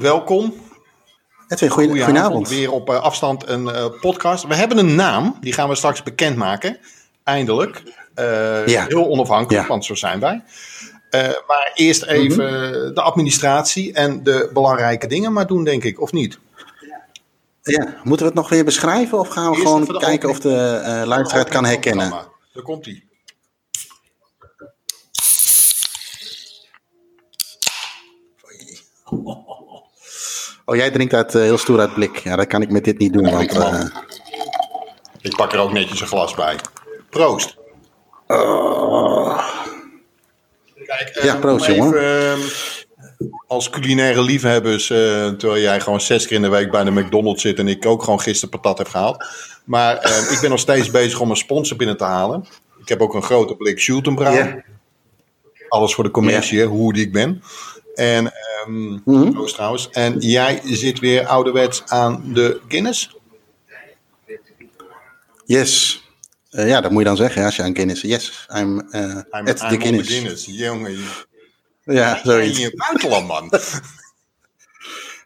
Welkom. Edwin, goeie, goedenavond. Weer op uh, afstand een uh, podcast. We hebben een naam, die gaan we straks bekendmaken. Eindelijk. Uh, ja. Heel onafhankelijk, ja. want zo zijn wij. maar eerst even mm -hmm. de administratie en de belangrijke dingen maar doen, denk ik, of niet? Ja, moeten we het nog weer beschrijven of gaan we eerst gewoon kijken of de uh, luisteraar het kan herkennen? Daar komt hij. Oh, jij drinkt uit uh, heel stoer uit blik. Ja, dat kan ik met dit niet doen. want, uh... Ik pak er ook netjes een glas bij. Proost. Kijk, ja, proost jongen. Even, als culinaire liefhebbers, terwijl jij gewoon zes keer in de week bij de McDonald's zit en ik ook gewoon gisteren patat heb gehaald. Maar ik ben nog steeds bezig om een sponsor binnen te halen. Ik heb ook een grote blik Schultenbrouw. Yeah. Alles voor de commercie, yeah. hoe die ik ben. En um, mm-hmm. trouwens. En jij zit weer ouderwets aan de Guinness? Yes. Uh, ja, dat moet je dan zeggen als je aan Guinness. Yes, I'm, uh, I'm at the Guinness. Guinness. Jongen. Ja, zoiets. In je buitenland, man.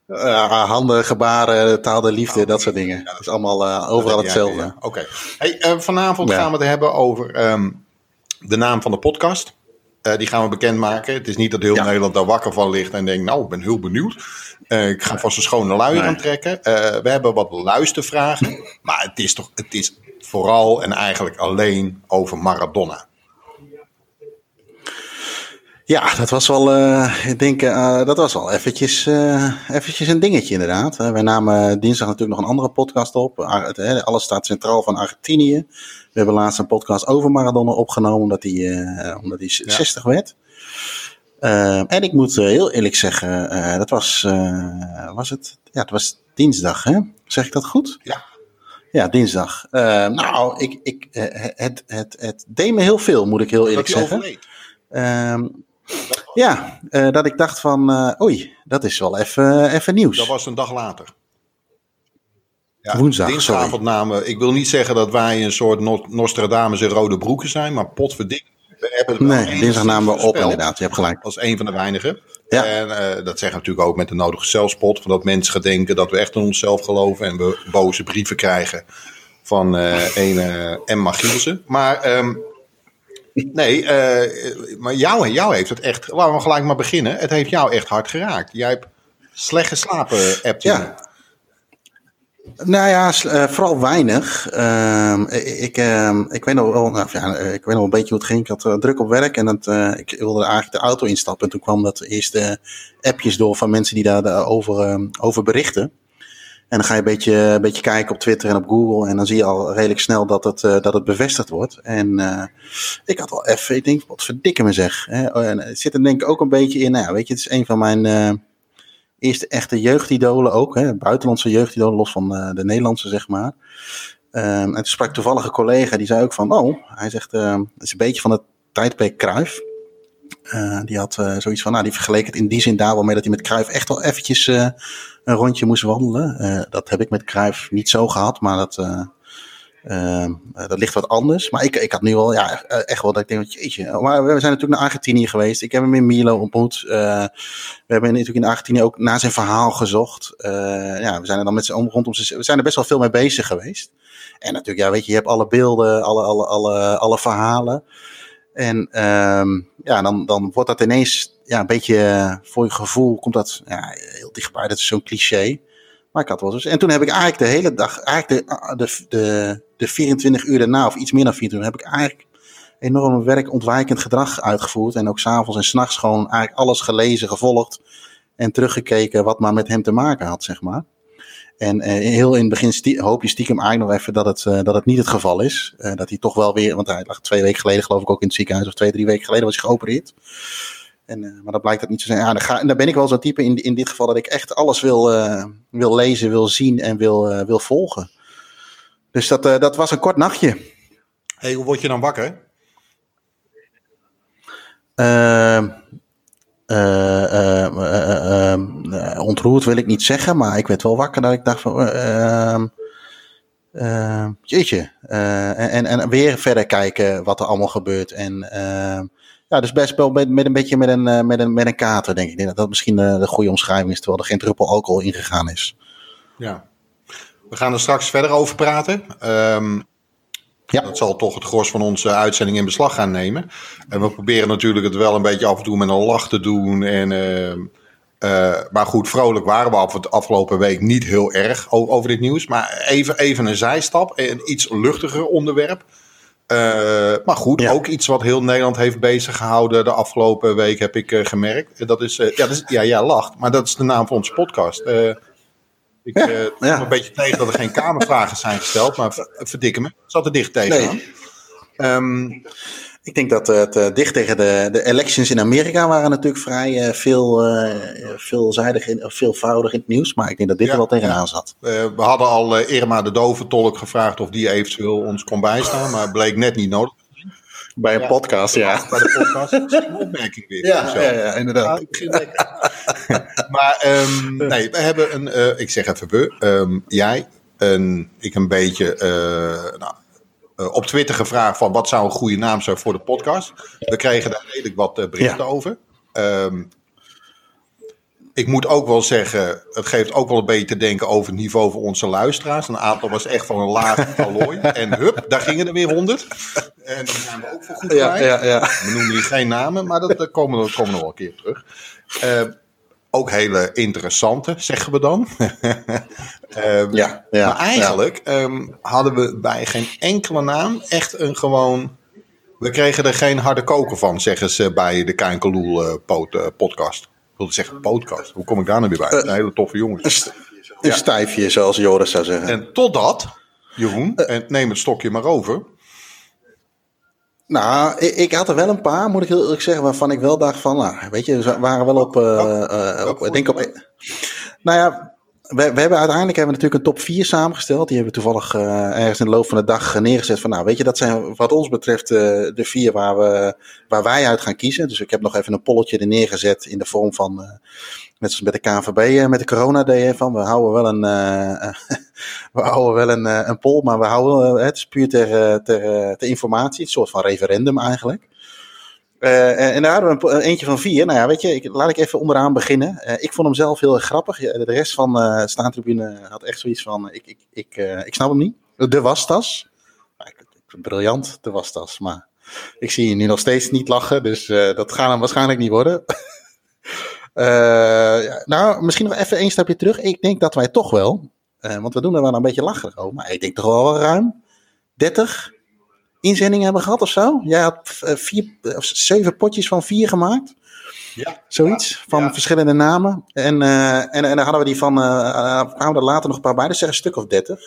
Uh, handen, gebaren, taal de liefde, oh, dat soort dingen. Ja, dat is allemaal uh, overal hetzelfde. Ja, ja, Oké. Okay. Hey, uh, vanavond gaan we het hebben over um, de naam van de podcast. Uh, die gaan we bekendmaken. Het is niet dat heel ja. Nederland daar wakker van ligt en denkt, nou, ik ben heel benieuwd. Uh, ik ga vast een schone luier aan trekken. Uh, we hebben wat luistervragen. maar het is toch, het is vooral en eigenlijk alleen over Maradona. Ja, dat was wel, ik denk, dat was wel eventjes, eventjes een dingetje inderdaad. wij namen dinsdag natuurlijk nog een andere podcast op. alles staat centraal van Argentinië. We hebben laatst een podcast over Maradona opgenomen, omdat hij, omdat hij ja. 60 werd. En ik moet heel eerlijk zeggen, dat was, was het? Ja, het was dinsdag, hè? Zeg ik dat goed? Ja. Ja, dinsdag. nou, ik, ik, het, het, het deed me heel veel, moet ik heel eerlijk zeggen. Ja, dat ik dacht van, oei, dat is wel even, even nieuws. Dat was een dag later. Ja, Woensdag, dinsdagavond namen. Ik wil niet zeggen dat wij een soort Nostradamus in rode broeken zijn, maar potverdik. We hebben nee, dinsdag namen we op inderdaad. Je hebt gelijk. Als een van de weinigen. Ja. En uh, dat zeggen we natuurlijk ook met de nodige zelfspot. Van dat mensen gaan denken dat we echt in onszelf geloven. En we boze brieven krijgen van uh, een Emma Gielsen. Maar um, nee, uh, maar jou, jou heeft het echt... Laten we gelijk maar beginnen. Het heeft jou echt hard geraakt. Jij hebt slecht geslapen, appt Ja. Nou ja, uh, vooral weinig. Uh, ik, uh, ik, weet nog wel, nou, ja, ik weet nog een beetje hoe het ging. Ik had druk op werk en dat, ik wilde eigenlijk de auto instappen. En toen kwam dat eerste appjes door van mensen die daarover ehm, over berichten. En dan ga je een beetje, een beetje kijken op Twitter en op Google. En dan zie je al redelijk snel dat het, dat het bevestigd wordt. En ik had wel even, ik denk, wat verdikken me zeg. Hè? En het zit er denk ik ook een beetje in. Nou, weet je, het is een van mijn eerste echte jeugdidolen ook. Hè, buitenlandse jeugdidolen, los van de Nederlandse, zeg maar. Um, en toen sprak toevallig een collega, die zei ook van, oh, hij zegt, uh, het is een beetje van het tijdperk Kruif. Uh, die had zoiets van, nou, die vergeleek het in die zin daar wel mee dat hij met Kruif echt wel eventjes een rondje moest wandelen. dat heb ik met Kruif niet zo gehad, maar dat, uh, dat ligt wat anders. Maar ik, ik had nu wel, ja, echt wel dat ik denk, jeetje. Maar we zijn natuurlijk naar Argentinië geweest. Ik heb hem in Milo ontmoet. We hebben natuurlijk in Argentinië ook naar zijn verhaal gezocht. Ja, we zijn er dan met z'n rondom zijn, we zijn er best wel veel mee bezig geweest. En natuurlijk, ja, weet je, je hebt alle beelden, alle, alle, alle, alle verhalen. En um, ja, dan, dan wordt dat ineens ja, een beetje voor je gevoel, komt dat ja, heel dichtbij. Dat is zo'n cliché. Maar ik had wel eens. En toen heb ik eigenlijk de hele dag, eigenlijk de, de, de, de 24 uur daarna, of iets meer dan 24 uur, heb ik eigenlijk enorm werkontwijkend gedrag uitgevoerd. En ook s'avonds en s'nachts gewoon eigenlijk alles gelezen, gevolgd. En teruggekeken wat maar met hem te maken had, zeg maar. En uh, heel in het begin hoop je stiekem eigenlijk nog even dat het, uh, dat het niet het geval is. Uh, dat hij toch wel weer, want hij lag twee weken geleden geloof ik ook in het ziekenhuis, of twee, drie weken geleden was hij geopereerd. En, maar dat blijkt dat niet te zijn. Ja, dan, ga, dan ben ik wel zo'n type in, in dit geval dat ik echt alles wil, wil lezen, wil zien en wil, wil volgen. Dus dat, dat was een kort nachtje. hey, hoe word je dan wakker? Ontroerd wil ik niet zeggen, maar ik werd wel wakker dat ik dacht van... jeetje. en, en weer verder kijken wat er allemaal gebeurt. En ja, dus best wel met, met een beetje met een, met, een, met een kater, denk ik. dat dat misschien de, de goede omschrijving is, terwijl er geen druppel alcohol ingegaan is. Ja. We gaan er straks verder over praten. Um, ja. Dat zal toch het gros van onze uitzending in beslag gaan nemen. En we proberen natuurlijk het wel een beetje af en toe met een lach te doen. En, uh, uh, maar goed, vrolijk waren we af, het afgelopen week niet heel erg over, dit nieuws. Maar even, even een zijstap, een iets luchtiger onderwerp. Uh, maar goed, ja. ook iets wat heel Nederland heeft bezig gehouden de afgelopen week, heb ik gemerkt. Dat is, ja, dat is, ja, ja, lacht, maar dat is de naam van onze podcast. Ik ja, uh, ja. een beetje tegen dat er geen kamervragen zijn gesteld, maar verdikken me. Zat er dicht tegenaan. Nee. Um, ik denk dat het uh, dicht tegen de, de elections in Amerika waren natuurlijk vrij uh, veel, veelzijdig, in, veelvoudig in het nieuws. Maar ik denk dat dit ja, er wel tegenaan zat. we hadden al Irma de Doventolk gevraagd of die eventueel ons kon bijstaan, maar bleek net niet nodig. Bij een ja, podcast, ja. Bij de podcast. een opmerking weer. Ja, ja, ja, inderdaad. maar um, nee, we hebben een, uh, ik zeg even we, um, jij, een, ik een beetje, uh, nou, uh, op Twitter gevraagd van wat zou een goede naam zijn voor de podcast. We kregen daar redelijk wat berichten over. Um, ik moet ook wel zeggen, het geeft ook wel een beetje te denken over het niveau van onze luisteraars. Een aantal was echt van een laag allooi. en hup, daar gingen er weer honderd. En die zijn we ook voor goed ja, ja, ja, We noemen hier geen namen, maar dat, dat komen, we, komen nog wel een keer terug. Uh, ook hele interessante, zeggen we dan. um, ja, ja, maar eigenlijk ja. um, hadden we bij geen enkele naam echt een gewoon... We kregen er geen harde koker van, zeggen ze bij de Kijnkeloel uh, podcast. Ik wilde zeggen podcast. Hoe kom ik daar nou weer bij? Een hele toffe jongens. Een, st een ja. stijfje, zoals Joris zou zeggen. En totdat, Jeroen, en neem het stokje maar over... Nou, ik, ik, had er wel een paar, moet ik heel eerlijk zeggen, waarvan ik wel dacht van, nou, weet je, we waren wel op, uh, uh, op denk op, nou ja, we, we, hebben uiteindelijk hebben we natuurlijk een top 4 samengesteld. Die hebben we toevallig uh, ergens in de loop van de dag neergezet van, nou, weet je, dat zijn wat ons betreft uh, de vier waar, we, waar wij uit gaan kiezen. Dus ik heb nog even een polletje er neergezet in de vorm van, uh, net zoals met de KNVB, met de corona van, we houden wel een, we houden wel een, een poll, maar we houden het puur ter, ter, ter informatie, een soort van referendum eigenlijk. Uh, en daar hadden we een, eentje van vier. Nou ja, weet je, ik, laat ik even onderaan beginnen. Uh, ik vond hem zelf heel erg grappig. De rest van uh, Staantribune had echt zoiets van, ik, ik, ik, ik snap hem niet. De wastas. Briljant, de wastas. Maar ik zie je nu nog steeds niet lachen, dus dat gaat hem waarschijnlijk niet worden. nou, misschien nog even één stapje terug. Ik denk dat wij toch wel, want we doen er wel een beetje lacherig over, maar ik denk toch wel ruim 30 inzendingen hebben gehad of zo. Jij had vier, of zeven potjes van vier gemaakt. Ja, Zoiets, ja, van ja. verschillende namen. En, uh, en, en dan hadden we die van, uh, kwamen er later nog een paar bij, dus zeg een stuk of dertig.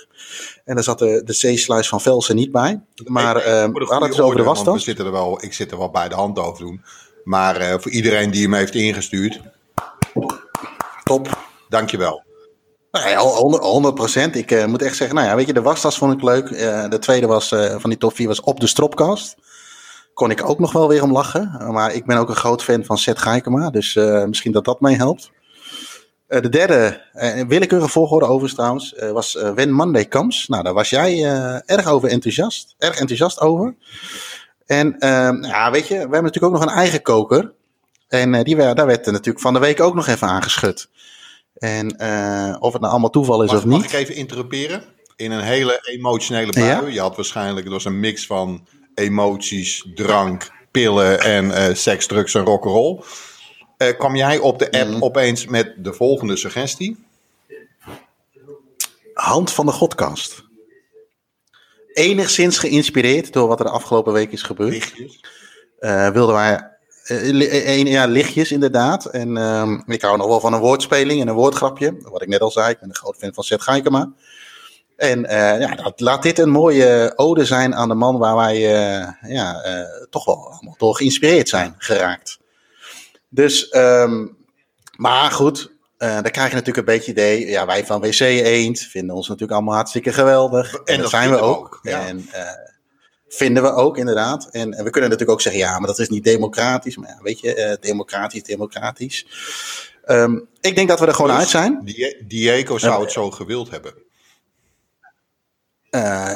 En daar zat de, de C-slice van Velsen niet bij. Maar uh, we hadden het over de wastas. We zitten er wel, ik zit er wel bij de hand over doen. Maar voor iedereen die hem heeft ingestuurd, top, dankjewel. Nee, 100 procent. Ik uh, moet echt zeggen, nou ja, weet je, de wastas vond ik leuk. Uh, de tweede was, uh, van die top 4 was op de stropkast. Kon ik ook nog wel weer om lachen. Maar ik ben ook een groot fan van Seth Geikema. Dus misschien dat dat mee helpt. de derde, willekeurige volgorde overigens trouwens, was When Monday Comes. Nou, daar was jij erg over enthousiast. Erg enthousiast over. En ja, weet je, we hebben natuurlijk ook nog een eigen koker. En die, daar werd natuurlijk van de week ook nog even aangeschud. En uh, of het nou allemaal toeval is mag, of niet. Mag ik even interrumperen? In een hele emotionele bui. Ja? Je had waarschijnlijk, het was een mix van emoties, drank, pillen en uh, seks, drugs en rock'n'roll. Uh, kwam jij op de app mm. opeens met de volgende suggestie? Hand van de Godkast. Enigszins geïnspireerd door wat er de afgelopen week is gebeurd. Uh, wilden wij Uh, ja, lichtjes inderdaad. En um, ik hou nog wel van een woordspeling en een woordgrapje. Wat ik net al zei, ik ben een groot fan van Seth Geikema. En uh, ja, dat, laat dit een mooie ode zijn aan de man waar wij uh, ja, toch wel allemaal door geïnspireerd zijn geraakt. Dus, um, maar goed, dan krijg je natuurlijk een beetje idee. Ja, wij van WC Eend vinden ons natuurlijk allemaal hartstikke geweldig. En, en dat, dat zijn we ook. ook ja. En Vinden we ook, inderdaad. En, en, we kunnen natuurlijk ook zeggen, ja, maar dat is niet democratisch. Maar ja, weet je, uh, democratisch, democratisch. Um, ik denk dat we er gewoon dus uit zijn. Diego zou het zo gewild hebben.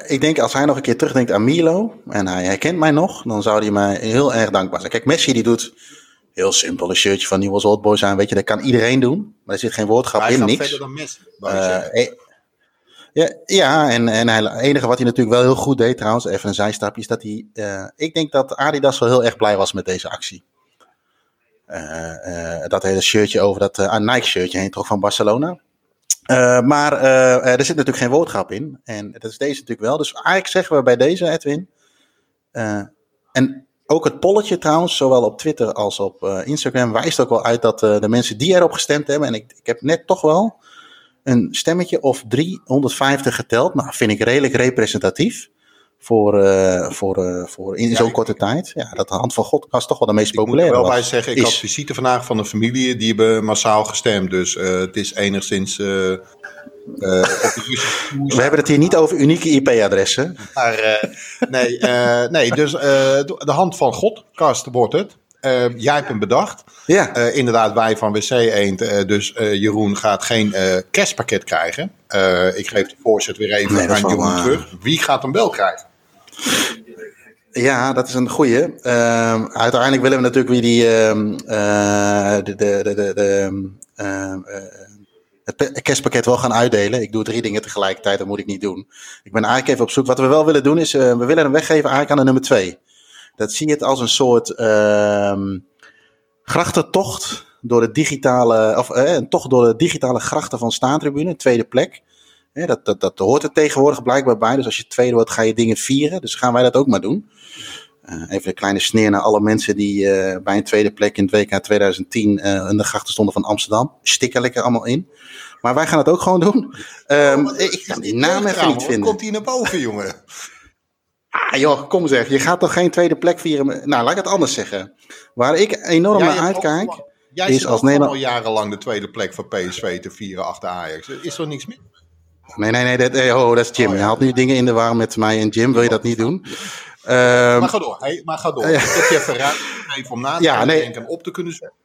ik denk als hij nog een keer terugdenkt aan Milo en hij herkent mij nog, dan zou hij mij heel erg dankbaar zijn. Kijk, Messi die doet heel simpel een shirtje van Nieuws Old Boys aan, weet je, dat kan iedereen doen, maar er zit geen woordgrap in, niks. verder dan Messi. Ja, en, en het enige wat hij natuurlijk wel heel goed deed trouwens, even een zijstapje, is dat hij... Uh, ik denk dat Adidas wel heel erg blij was met deze actie. Uh, uh, dat hele shirtje over dat Nike shirtje heen trok van Barcelona. maar er zit natuurlijk geen woordgrap in. En dat is deze natuurlijk wel. Dus eigenlijk zeggen we bij deze, Edwin. en ook het polletje trouwens, zowel op Twitter als op Instagram, wijst ook wel uit dat de mensen die erop gestemd hebben. En ik, ik heb net toch wel een stemmetje of 350 geteld. Nou, vind ik redelijk representatief voor, uh, voor, uh, voor in zo'n korte tijd. Ja, dat de Hand van God was toch wel de meest populaire. Ik moet er wel bij zeggen, ik is... had visite vandaag van een familie, die hebben massaal gestemd. Dus uh, het is enigszins... We hebben het hier niet over unieke IP-adressen. nee, nee, dus de Hand van God, Kast, wordt het. Uh, jij hebt hem bedacht. Ja. Uh, inderdaad, wij van WC Eend. Uh, dus Jeroen gaat geen kerstpakket krijgen. ik geef de voorzet weer even nee, aan Jeroen terug. Wie gaat hem wel krijgen? Ja, dat is een goeie. Ehm, uiteindelijk willen we natuurlijk weer die, ehm, de, de, de, de, ehm, het kerstpakket wel gaan uitdelen. Ik doe drie dingen tegelijkertijd, dat moet ik niet doen. Ik ben eigenlijk even op zoek. Wat we wel willen doen is, we willen hem weggeven eigenlijk aan de nummer twee. Dat zie je het als een soort uh, grachtentocht door de digitale, of eh, een tocht door de digitale grachten van Staantribune, tweede plek. dat, dat, dat hoort er tegenwoordig blijkbaar bij. Dus als je tweede wordt, ga je dingen vieren. Dus gaan wij dat ook maar doen. Uh, even een kleine sneer naar alle mensen die uh, bij een tweede plek in het WK 2010 uh, in de grachten stonden van Amsterdam. Stikken lekker allemaal in. Maar wij gaan het ook gewoon doen. Um, oh, ik kan die naam even niet vinden. Komt hier naar boven, jongen? Ah joh, kom zeg, je gaat toch geen tweede plek vieren? Nou, laat ik het anders zeggen. Waar ik enorm naar uitkijk, jij is als Nederland... al jarenlang de tweede plek van PSV te vieren achter Ajax. Is er niks meer? Nee, nee, nee, dat, eh, oh, dat is Jim. Oh, je haalt nu dingen in de war met mij en Jim. Wil je dat niet doen? Um, maar ga door, hey, maar ga door. Uh, heb je even ruimte om na te ja, denken en op te kunnen zetten.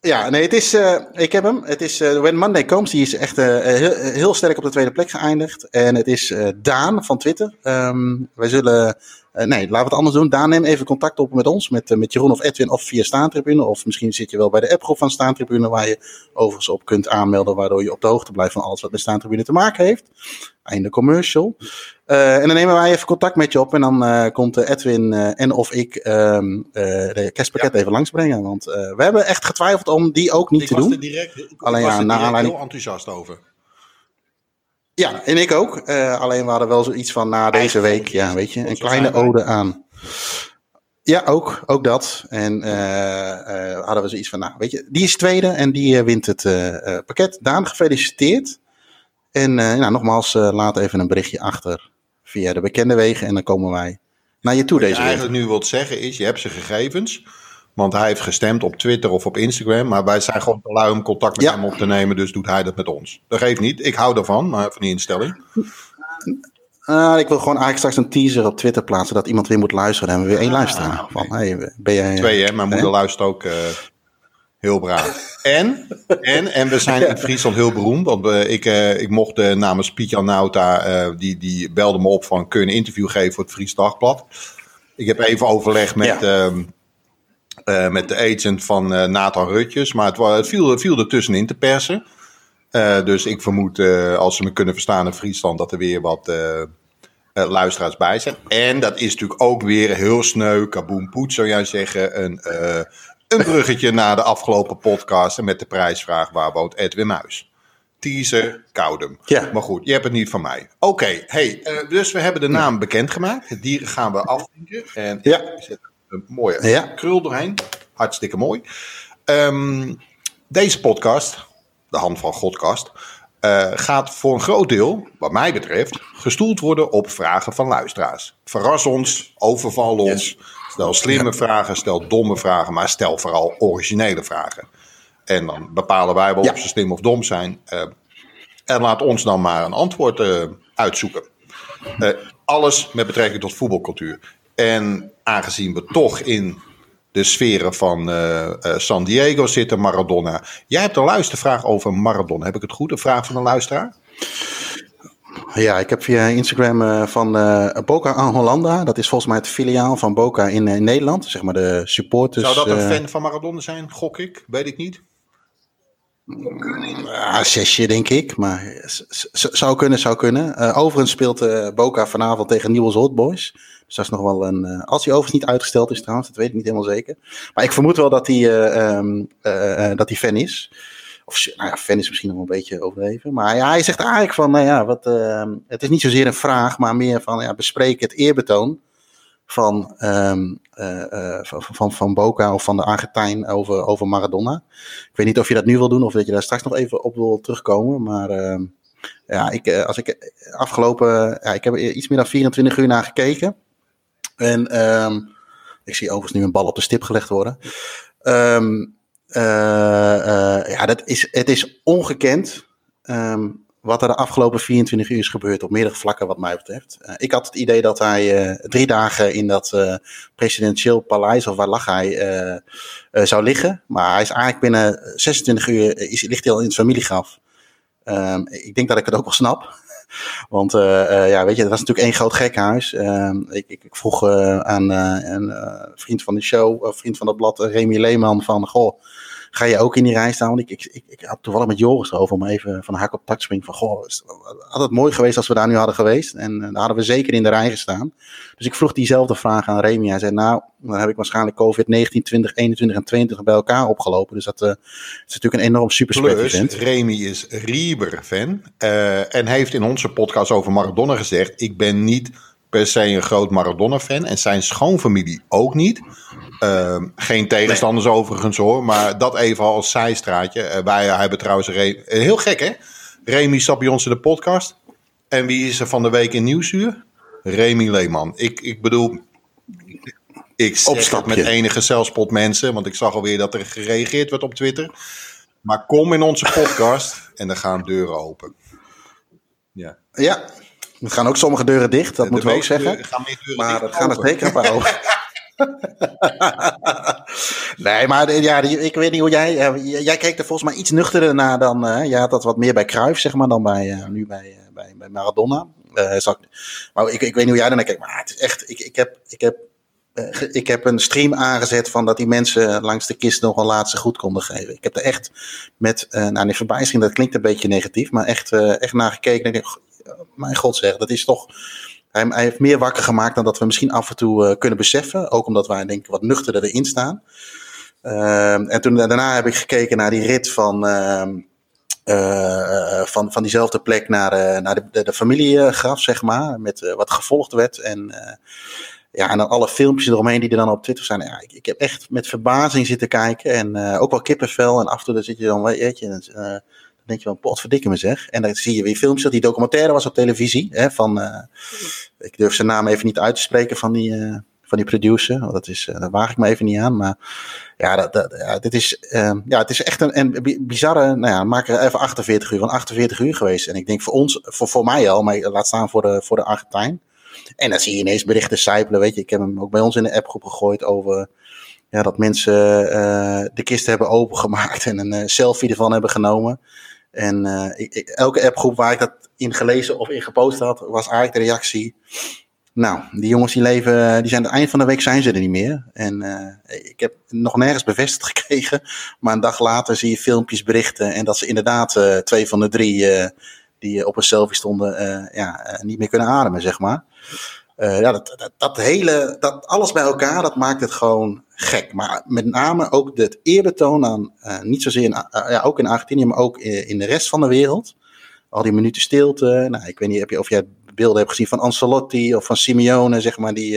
Ja, nee, het is, uh, ik heb hem. Het is uh, When Monday Comes. Die is echt uh, heel, heel, sterk op de tweede plek geëindigd. En het is Daan van Twitter. Um, wij zullen uh, nee, laten we het anders doen. Daan, neem even contact op met ons, met, uh, met Jeroen of Edwin of via Staantribune. Of misschien zit je wel bij de appgroep van Staantribune, waar je overigens op kunt aanmelden, waardoor je op de hoogte blijft van alles wat met Staantribune te maken heeft. Einde commercial. Uh, en dan nemen wij even contact met je op en dan komt Edwin en of ik ehm, de kerstpakket ja. even langsbrengen. Want we hebben echt getwijfeld om die ook niet ik te doen. Direct, ik Alleen was ja, er aanleiding... heel enthousiast over. Ja, en ik ook. Uh, alleen we hadden wel zoiets van na deze week, ja, weet je, een kleine ode aan. Ja, ook, ook dat. En uh, uh, hadden we zoiets van, nou, weet je, die is tweede en die wint het pakket. Daan, gefeliciteerd. En nou, nogmaals, laat even een berichtje achter via de bekende wegen en dan komen wij naar je toe Wat deze week. Wat je eigenlijk nu wilt zeggen is, je hebt zijn gegevens. Want hij heeft gestemd op Twitter of op Instagram. Maar wij zijn gewoon te lui om contact met hem op te nemen. Dus doet hij dat met ons. Dat geeft niet. Ik hou ervan, maar van die instelling. Uh, ik wil gewoon eigenlijk straks een teaser op Twitter plaatsen. Dat iemand weer moet luisteren. En we weer één ah, luisteraar. Van, hey, ben jij, Twee, hè? Mijn moeder luistert ook uh, heel braaf. En, en, en we zijn in Friesland heel beroemd. Want ik, ik mocht namens Piet-Jan Nauta. die, die belde me op van. Kun je een interview geven voor het Fries Dagblad? Ik heb even overleg met. Ja. Ehm, uh, met de agent van uh, Nathan Rutjes. Maar het, het viel, viel er tussenin te persen. Uh, dus ik vermoed, als ze me kunnen verstaan in Friesland, dat er weer wat luisteraars bij zijn. En dat is natuurlijk ook weer heel sneu, kaboom poet, zou jij zeggen. Een, een bruggetje naar de afgelopen podcast met de prijsvraag waar woont Edwin Muis. Teaser, Koudem. Ja. Maar goed, je hebt het niet van mij. Oké, hey, dus we hebben de naam bekendgemaakt. Het dieren gaan we afvinken. En ja een mooie ja. krul doorheen. Hartstikke mooi. Um, deze podcast, de Hand van Godcast, uh, gaat voor een groot deel, wat mij betreft, gestoeld worden op vragen van luisteraars. Verras ons, overval ons. Stel slimme vragen, stel domme vragen, maar stel vooral originele vragen. En dan bepalen wij wel of ze slim of dom zijn. Uh, en laat ons dan maar een antwoord uh, uitzoeken. alles met betrekking tot voetbalcultuur. En aangezien we toch in de sferen van uh, uh, San Diego zitten, Maradona. Jij hebt een luistervraag over Maradona. Heb ik het goed? Een vraag van een luisteraar? Ja, ik heb via Instagram uh, van uh, Boca aan Hollanda. Dat is volgens mij het filiaal van Boca in, in Nederland. Zeg maar de supporters. Zou dat een fan van Maradona zijn? Gok ik. Weet ik niet. Ja, zesje denk ik, maar zou kunnen, zou kunnen. Uh, overigens speelt uh, Boca vanavond tegen Newell's Old Boys. Dus dat is nog wel een... Uh, als hij overigens niet uitgesteld is trouwens, dat weet ik niet helemaal zeker. Maar ik vermoed wel dat hij, um, dat hij fan is. Of nou ja, fan is misschien nog een beetje overdreven. Maar ja, hij zegt eigenlijk van, nou ja, wat, ehm, het is niet zozeer een vraag, maar meer van, ja, bespreek het eerbetoon van, um, van, van, Boca of van de Argentijn over, over Maradona. Ik weet niet of je dat nu wil doen of dat je daar straks nog even op wil terugkomen. Maar ja, ik, als ik afgelopen, ja, ik heb er iets meer dan 24 uur naar gekeken. En um, ik zie overigens nu een bal op de stip gelegd worden. Um, ja, dat is, het is ongekend. Um, wat er de afgelopen 24 uur is gebeurd op meerdere vlakken wat mij betreft. Uh, ik had het idee dat hij drie dagen in dat presidentieel paleis, of waar lag hij, zou liggen. Maar hij is eigenlijk binnen 26 uur, is, ligt hij al in het familiegraf. Um, ik denk dat ik het ook wel snap. Want ja, weet je, het was natuurlijk één groot gekhuis. Ehm, ik, ik, ik, vroeg aan een vriend van de show, vriend van het blad, Remy Leeman, van goh, ga je ook in die rij staan? Want ik, ik, ik, had toevallig met Joris erover om even van hak op tak springen. Van goh, had het mooi geweest als we daar nu hadden geweest. En uh, daar hadden we zeker in de rij gestaan. Dus ik vroeg diezelfde vraag aan Remy. Hij zei, nou, dan heb ik waarschijnlijk COVID-19, 20, 21 en 20 bij elkaar opgelopen. Dus dat uh, is natuurlijk een enorm super event. Remy is Rieber-fan. Uh, en heeft in onze podcast over Maradona gezegd, ik ben niet per se een groot Maradona-fan. En zijn schoonfamilie ook niet. Uh, geen tegenstanders nee. overigens hoor. Maar dat even als zijstraatje. Uh, wij hebben trouwens... Re uh, heel gek hè? Remy zat bij ons in de podcast. En wie is er van de week in Nieuwsuur? Remy Leeman. Ik, ik bedoel... Ik zeg met enige zelfspot mensen. Want ik zag alweer dat er gereageerd werd op Twitter. Maar kom in onze podcast en dan gaan deuren open. Ja. Ja, er gaan ook sommige deuren dicht, dat moeten we ook zeggen. maar dat gaan er zeker een paar open. nee, maar ja, ik weet niet hoe jij. Uh, jij keek er volgens mij iets nuchterder naar dan. Uh, jij had dat wat meer bij Cruijff, zeg maar, dan bij, uh, nu bij, bij, bij Maradona. maar ik, ik weet niet hoe jij daarnaar kijkt. Maar het is echt. Ik, ik heb. Ik heb ik heb een stream aangezet van dat die mensen langs de kist nog een laatste goed konden geven. Ik heb er echt met, nou, niet dat klinkt een beetje negatief, maar echt, echt naar gekeken. En mijn god zeg, dat is toch... Hij, hij, heeft meer wakker gemaakt dan dat we misschien af en toe uh, kunnen beseffen. Ook omdat wij denk ik wat nuchterder erin staan. Uh, en toen, daarna heb ik gekeken naar die rit van, uh, van, van diezelfde plek naar, naar de, de, de familiegraf, zeg maar. Met wat gevolgd werd. En, ja, en dan alle filmpjes eromheen die er dan op Twitter zijn. Ja, ik, ik heb echt met verbazing zitten kijken. En ook wel kippenvel. En af en toe zit je dan, weet je denk je wel, potverdikke me zeg. En dan zie je weer filmpjes die documentaire was op televisie. Hè, van, uh, ik durf zijn naam even niet uit te spreken van die, uh, van die producer. Dat is, uh, daar waag ik me even niet aan. Maar ja, dat, dat, dit is, ja het is echt een, een bizarre, nou ja, maak er even 48 uur van 48 uur geweest. En ik denk voor ons, voor, voor mij al, maar laat staan voor de, voor de Argentijn. En dan zie je ineens berichten sijpelen, weet je. Ik heb hem ook bij ons in de appgroep gegooid over ja, dat mensen de kist hebben opengemaakt en een selfie ervan hebben genomen. En ik, elke appgroep waar ik dat in gelezen of in gepost had, was eigenlijk de reactie. Nou, die jongens die leven, die zijn het eind van de week zijn ze er niet meer. En uh, ik heb nog nergens bevestigd gekregen. Maar een dag later zie je filmpjes berichten. En dat ze inderdaad uh, twee van de drie die op een selfie stonden, ja, niet meer kunnen ademen, zeg maar. Ja, dat, dat, dat, hele, dat alles bij elkaar, dat maakt het gewoon gek. Maar met name ook het eerbetoon aan, uh, niet zozeer ja, ook in Argentinië, maar ook in de rest van de wereld. Al die minuten stilte. Nou, ik weet niet heb je, of jij beelden hebt gezien van Ancelotti of van Simeone, zeg maar. Die,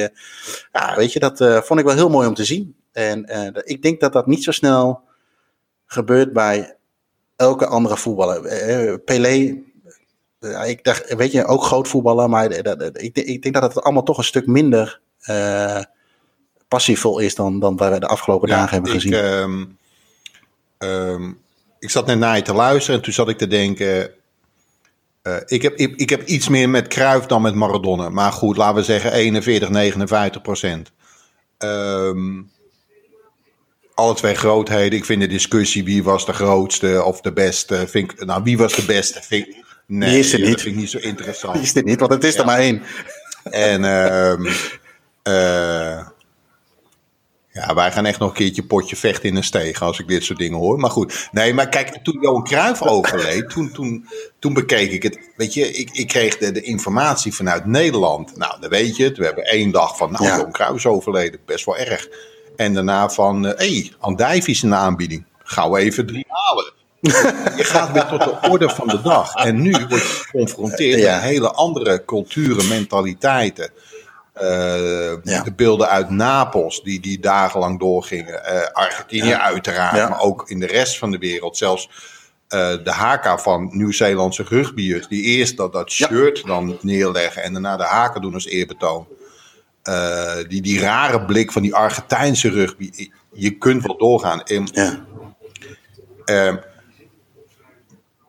ja, weet je, dat vond ik wel heel mooi om te zien. En ik denk dat dat niet zo snel gebeurt bij elke andere voetballer. Pelé ik dacht, weet je, ook groot voetballen, maar ik, ik denk dat het allemaal toch een stuk minder passievol is dan, dan wij de afgelopen dagen hebben gezien. Ik, um, um, ik zat net naar je te luisteren en toen zat ik te denken. Uh, ik, heb, ik, ik, heb iets meer met Kruif dan met Maradona. Maar goed, laten we zeggen 41, 59 procent. Um, alle twee grootheden. Ik vind de discussie wie was de grootste of de beste. Vind ik, nou, wie was de beste? Vind ik, Nee, die is er niet. dat vind ik niet zo interessant. Die is er niet, want het is er maar één. En uh, ja, wij gaan echt nog een keertje potje vechten in een steeg als ik dit soort dingen hoor. Maar goed, nee, maar kijk, toen Johan Cruijff overleed, toen, toen, toen bekeek ik het. Weet je, ik, ik kreeg de, de informatie vanuit Nederland. Nou, dan weet je het. We hebben één dag van, nou, ja. Johan Cruijff is overleden. Best wel erg. En daarna van, hé, uh, hey, Andijf is in de aanbieding. Gauw even drie halen. je gaat weer tot de orde van de dag. En nu word je geconfronteerd ja. met hele andere culturen, mentaliteiten. Ja. De beelden uit Napels, die, die dagenlang doorgingen. Uh, Argentinië ja. uiteraard, ja. maar ook in de rest van de wereld. Zelfs uh, de haka van Nieuw-Zeelandse rugbyers, die eerst dat, dat shirt dan neerleggen en daarna de haken doen als eerbetoon. die, die rare blik van die Argentijnse rugby. Je kunt wel doorgaan. En,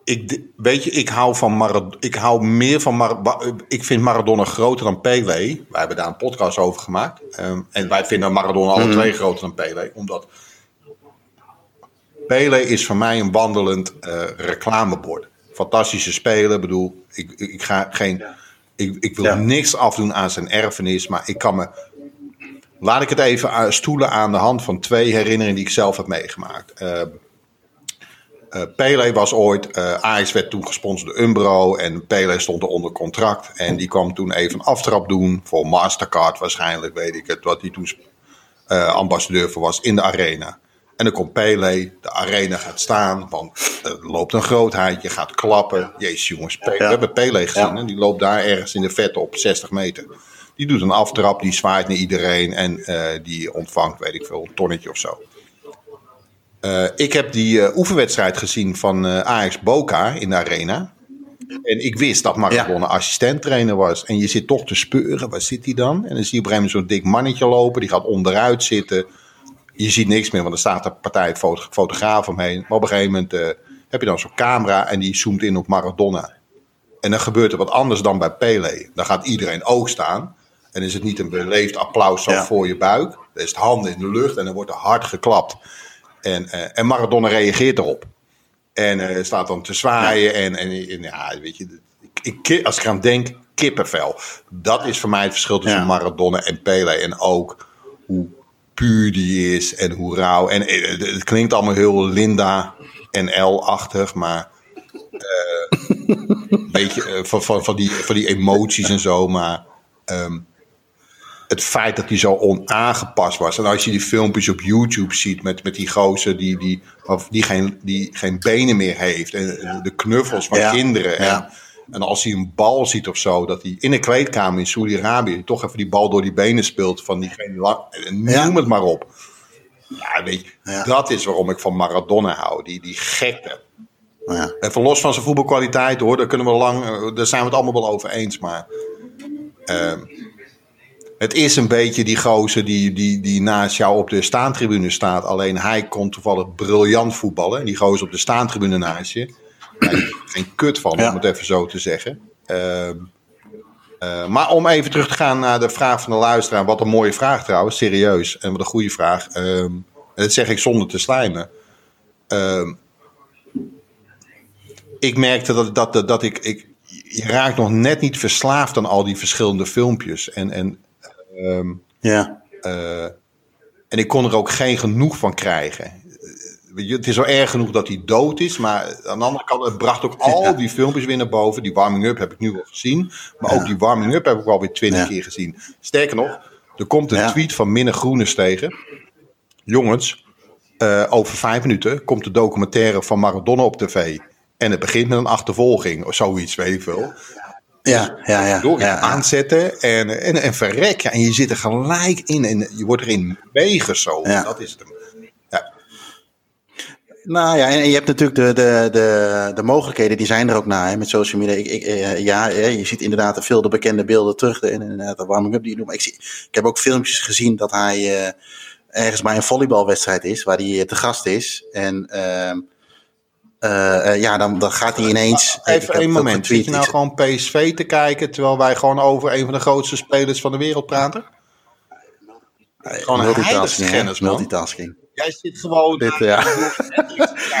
ik, weet je, ik hou, van Marad ik hou meer van Maradona. Ik vind Maradona groter dan Pelé. Wij hebben daar een podcast over gemaakt. Um, en wij vinden Maradona alle mm. twee groter dan Pelé. Omdat Pelé is voor mij een wandelend uh, reclamebord. Fantastische speler. Ik bedoel, ik, ik, ik ga geen. Ik, ik wil ja. niks afdoen aan zijn erfenis. Maar ik kan me. Laat ik het even stoelen aan de hand van twee herinneringen die ik zelf heb meegemaakt. Uh, Uh, Pele was ooit, uh, Ajax werd toen gesponsord door Umbro en Pele stond er onder contract. En die kwam toen even een aftrap doen voor Mastercard waarschijnlijk, weet ik het, wat hij toen uh, ambassadeur voor was in de arena. En dan komt Pele, de arena gaat staan, want er loopt een grootheid, je gaat klappen. Jezus jongens, Pele, we hebben Pele gezien, ja. die loopt daar ergens in de vette op 60 meter. Die doet een aftrap, die zwaait naar iedereen en die ontvangt, weet ik veel, een tonnetje of zo. Uh, ik heb die uh, oefenwedstrijd gezien van uh, Ajax Boca in de arena. En ik wist dat Maradona ja. assistent-trainer was. En je zit toch te speuren, waar zit hij dan? En dan zie je op een gegeven moment zo'n dik mannetje lopen. Die gaat onderuit zitten. Je ziet niks meer, want er staat een partij foto fotograaf omheen. Maar op een gegeven moment heb je dan zo'n camera en die zoomt in op Maradona. En dan gebeurt er wat anders dan bij Pele. Dan gaat iedereen oog staan. En is het niet een beleefd applaus zo ja. voor je buik. Dan is het handen in de lucht en dan wordt er hard geklapt. En, uh, en Maradona reageert erop. En uh, staat dan te zwaaien. Ja. En, en, en, ja, weet je, ik, ik, als ik aan denk, kippenvel. Dat is voor mij het verschil tussen ja. Maradona en Pele. En ook hoe puur die is en hoe rauw. En uh, het klinkt allemaal heel Linda en L-achtig, maar. een beetje van, van, van, die, van die emoties en zo. Maar um, het feit dat hij zo onaangepast was. En als je die filmpjes op YouTube ziet met, met die gozer die, die, of die, geen, die geen benen meer heeft. En de knuffels van ja. kinderen. En, ja. en, als hij een bal ziet of zo, dat hij in een kleedkamer in Saudi-Arabië toch even die bal door die benen speelt van diegene. Noem het maar op. Ja, weet je, dat is waarom ik van Maradona hou. Die, die gekte. Ja. Even los van zijn voetbalkwaliteit hoor, daar kunnen we lang, daar zijn we het allemaal wel over eens. Maar uh, het is een beetje die gozer die, die, die naast jou op de staantribune staat. Alleen hij kon toevallig briljant voetballen. En die gozer op de staantribune naast je. Geen kut van, ja. om het even zo te zeggen. Uh, uh, maar om even terug te gaan naar de vraag van de luisteraar. Wat een mooie vraag trouwens, serieus. En wat een goede vraag. Uh, en dat zeg ik zonder te slijmen. Ehm, ik merkte dat, dat, dat ik, ik... Je raakt nog net niet verslaafd aan al die verschillende filmpjes. En, en Um, ja. Uh, en ik kon er ook geen genoeg van krijgen. Het is wel erg genoeg dat hij dood is, maar aan de andere kant, het bracht ook al ja. die filmpjes weer naar boven. Die warming-up heb ik nu al gezien, maar ja. ook die warming-up heb ik alweer twintig ja. keer gezien. Sterker nog, er komt een tweet van Minne Groenes tegen. Jongens, uh, over vijf minuten komt de documentaire van Maradona op tv. En het begint met een achtervolging of zoiets, weet ik veel. Ja, ja, ja. Door ja, aanzetten en, en, en verrek. Ja, en je zit er gelijk in en je wordt erin meegezogen. Ja. Dat is het. Ja. Nou ja, en je hebt natuurlijk de, de, de, de mogelijkheden, die zijn er ook na hè, met social media. Ik, ik, ja, je ziet inderdaad veel de bekende beelden terug en inderdaad de warming-up die je doet. Maar ik, zie, ik heb ook filmpjes gezien dat hij uh, ergens bij een volleybalwedstrijd is, waar hij te gast is. En uh, ja, dan, dan gaat hij ineens. Even een moment. Zit je nou gewoon PSV te kijken terwijl wij gewoon over een van de grootste spelers van de wereld praten? Gewoon multitasking, kennis, multitasking. Jij zit gewoon. Dit, ja.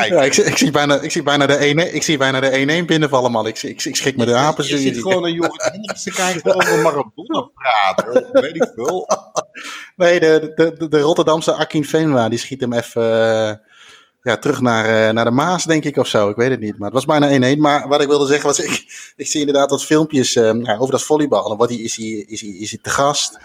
Ja, ik, ik, zie bijna, ik zie bijna de 1-1 ik zie bijna de 1-1 binnenvallen, man. Ik, ik, ik schrik me de apen. Je, je ziet gewoon een Hendricks te kijken over Maradona praten. weet ik veel. Nee, de, de, de Rotterdamse Akin Venwa, die schiet hem even ja, terug naar, uh, naar de Maas, denk ik, of zo. Ik weet het niet, maar het was bijna 1-1. Maar wat ik wilde zeggen was, ik, ik zie inderdaad wat filmpjes ja, over dat volleybal. Dan wordt hij, is, hij, is, is hij te gast.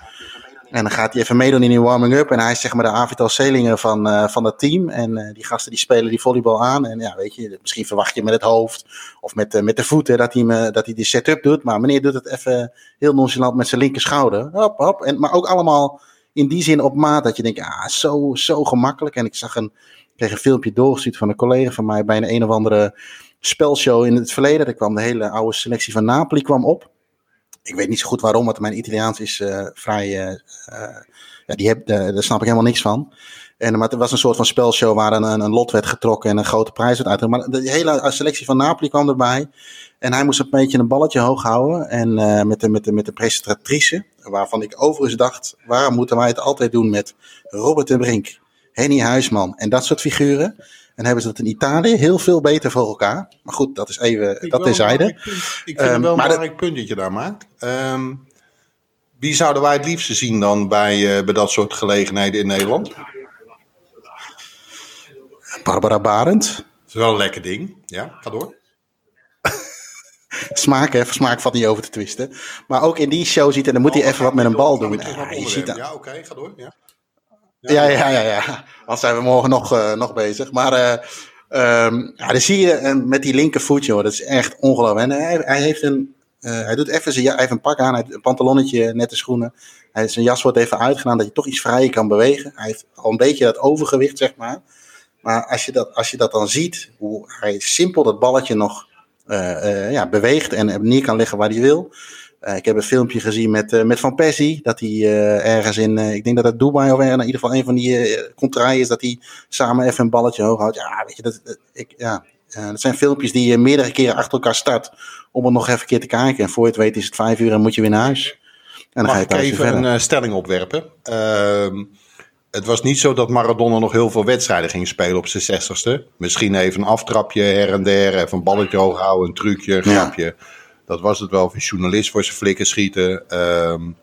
En dan gaat hij even meedoen in die warming-up. En hij is zeg maar de Avital Selingen van, uh, van dat team. En uh, die gasten die spelen die volleybal aan. En ja, weet je, misschien verwacht je met het hoofd of met, met de voeten dat hij, me, dat hij die setup doet. Maar meneer doet het even heel nonchalant met zijn linker schouder. Hop, hop. En, maar ook allemaal in die zin op maat dat je denkt, ah, zo, zo gemakkelijk. En ik zag een, kreeg een filmpje doorgestuurd van een collega van mij bij een een of andere spelshow in het verleden. Daar kwam de hele oude selectie van Napoli kwam op ik weet niet zo goed waarom, want mijn Italiaans is uh, vrij. Uh, uh, ja, die heb, daar snap ik helemaal niks van. En, maar het was een soort van spelshow waar een, een, lot werd getrokken en een grote prijs werd uitgegeven. Maar de hele selectie van Napoli kwam erbij. En hij moest een beetje een balletje hoog houden. En met, de, met, de, met de presentatrice, waarvan ik overigens dacht: waarom moeten wij het altijd doen met Robert de Brink, Henny Huisman en dat soort figuren? En hebben ze dat in Italië heel veel beter voor elkaar. Maar goed, dat is even, ik dat terzijde. Ik vind um, het wel een belangrijk punt dat je daar maakt. Um, wie zouden wij het liefste zien dan bij, uh, bij dat soort gelegenheden in Nederland? Barbara Barend. Dat is wel een lekker ding. Ja, ga door. smaak, hè? Smaak valt niet over te twisten. Maar ook in die show ziet en dan moet hij oh, even wat met een bal doen. Ja, je ziet ja oké, okay, ga door. Ja. Ja, ja, ja, ja. Anders zijn we morgen nog, uh, nog bezig. Maar um, ja, dan zie je uh, met die linkervoet, joh, dat is echt ongelooflijk. En hij, hij, heeft een, hij doet even zijn, hij heeft een pak aan, hij heeft een pantalonnetje, nette schoenen. Hij, zijn jas wordt even uitgedaan, dat je toch iets vrijer kan bewegen. Hij heeft al een beetje dat overgewicht, zeg maar. Maar als je dat, als je dat dan ziet, hoe hij simpel dat balletje nog ja, beweegt en neer kan leggen waar hij wil. Uh, ik heb een filmpje gezien met, uh, met Van Persie. Dat hij uh, ergens in, ik denk dat het Dubai of in ieder geval een van die contraien is. Dat hij samen even een balletje hoog houdt. Ja, weet je, dat, dat ik, ja, dat zijn filmpjes die je meerdere keren achter elkaar start. Om er nog even een keer te kijken. En voor je het weet is het vijf uur en moet je weer naar huis. En dan Mag ga je ik even verder. een stelling opwerpen? Ehm, het was niet zo dat Maradona nog heel veel wedstrijden ging spelen op zijn zestigste. Misschien even een aftrapje her en der. Even een balletje hoog houden, een trucje, een grapje. Ja. Dat was het wel. Of een journalist voor zijn flikken schieten. Um,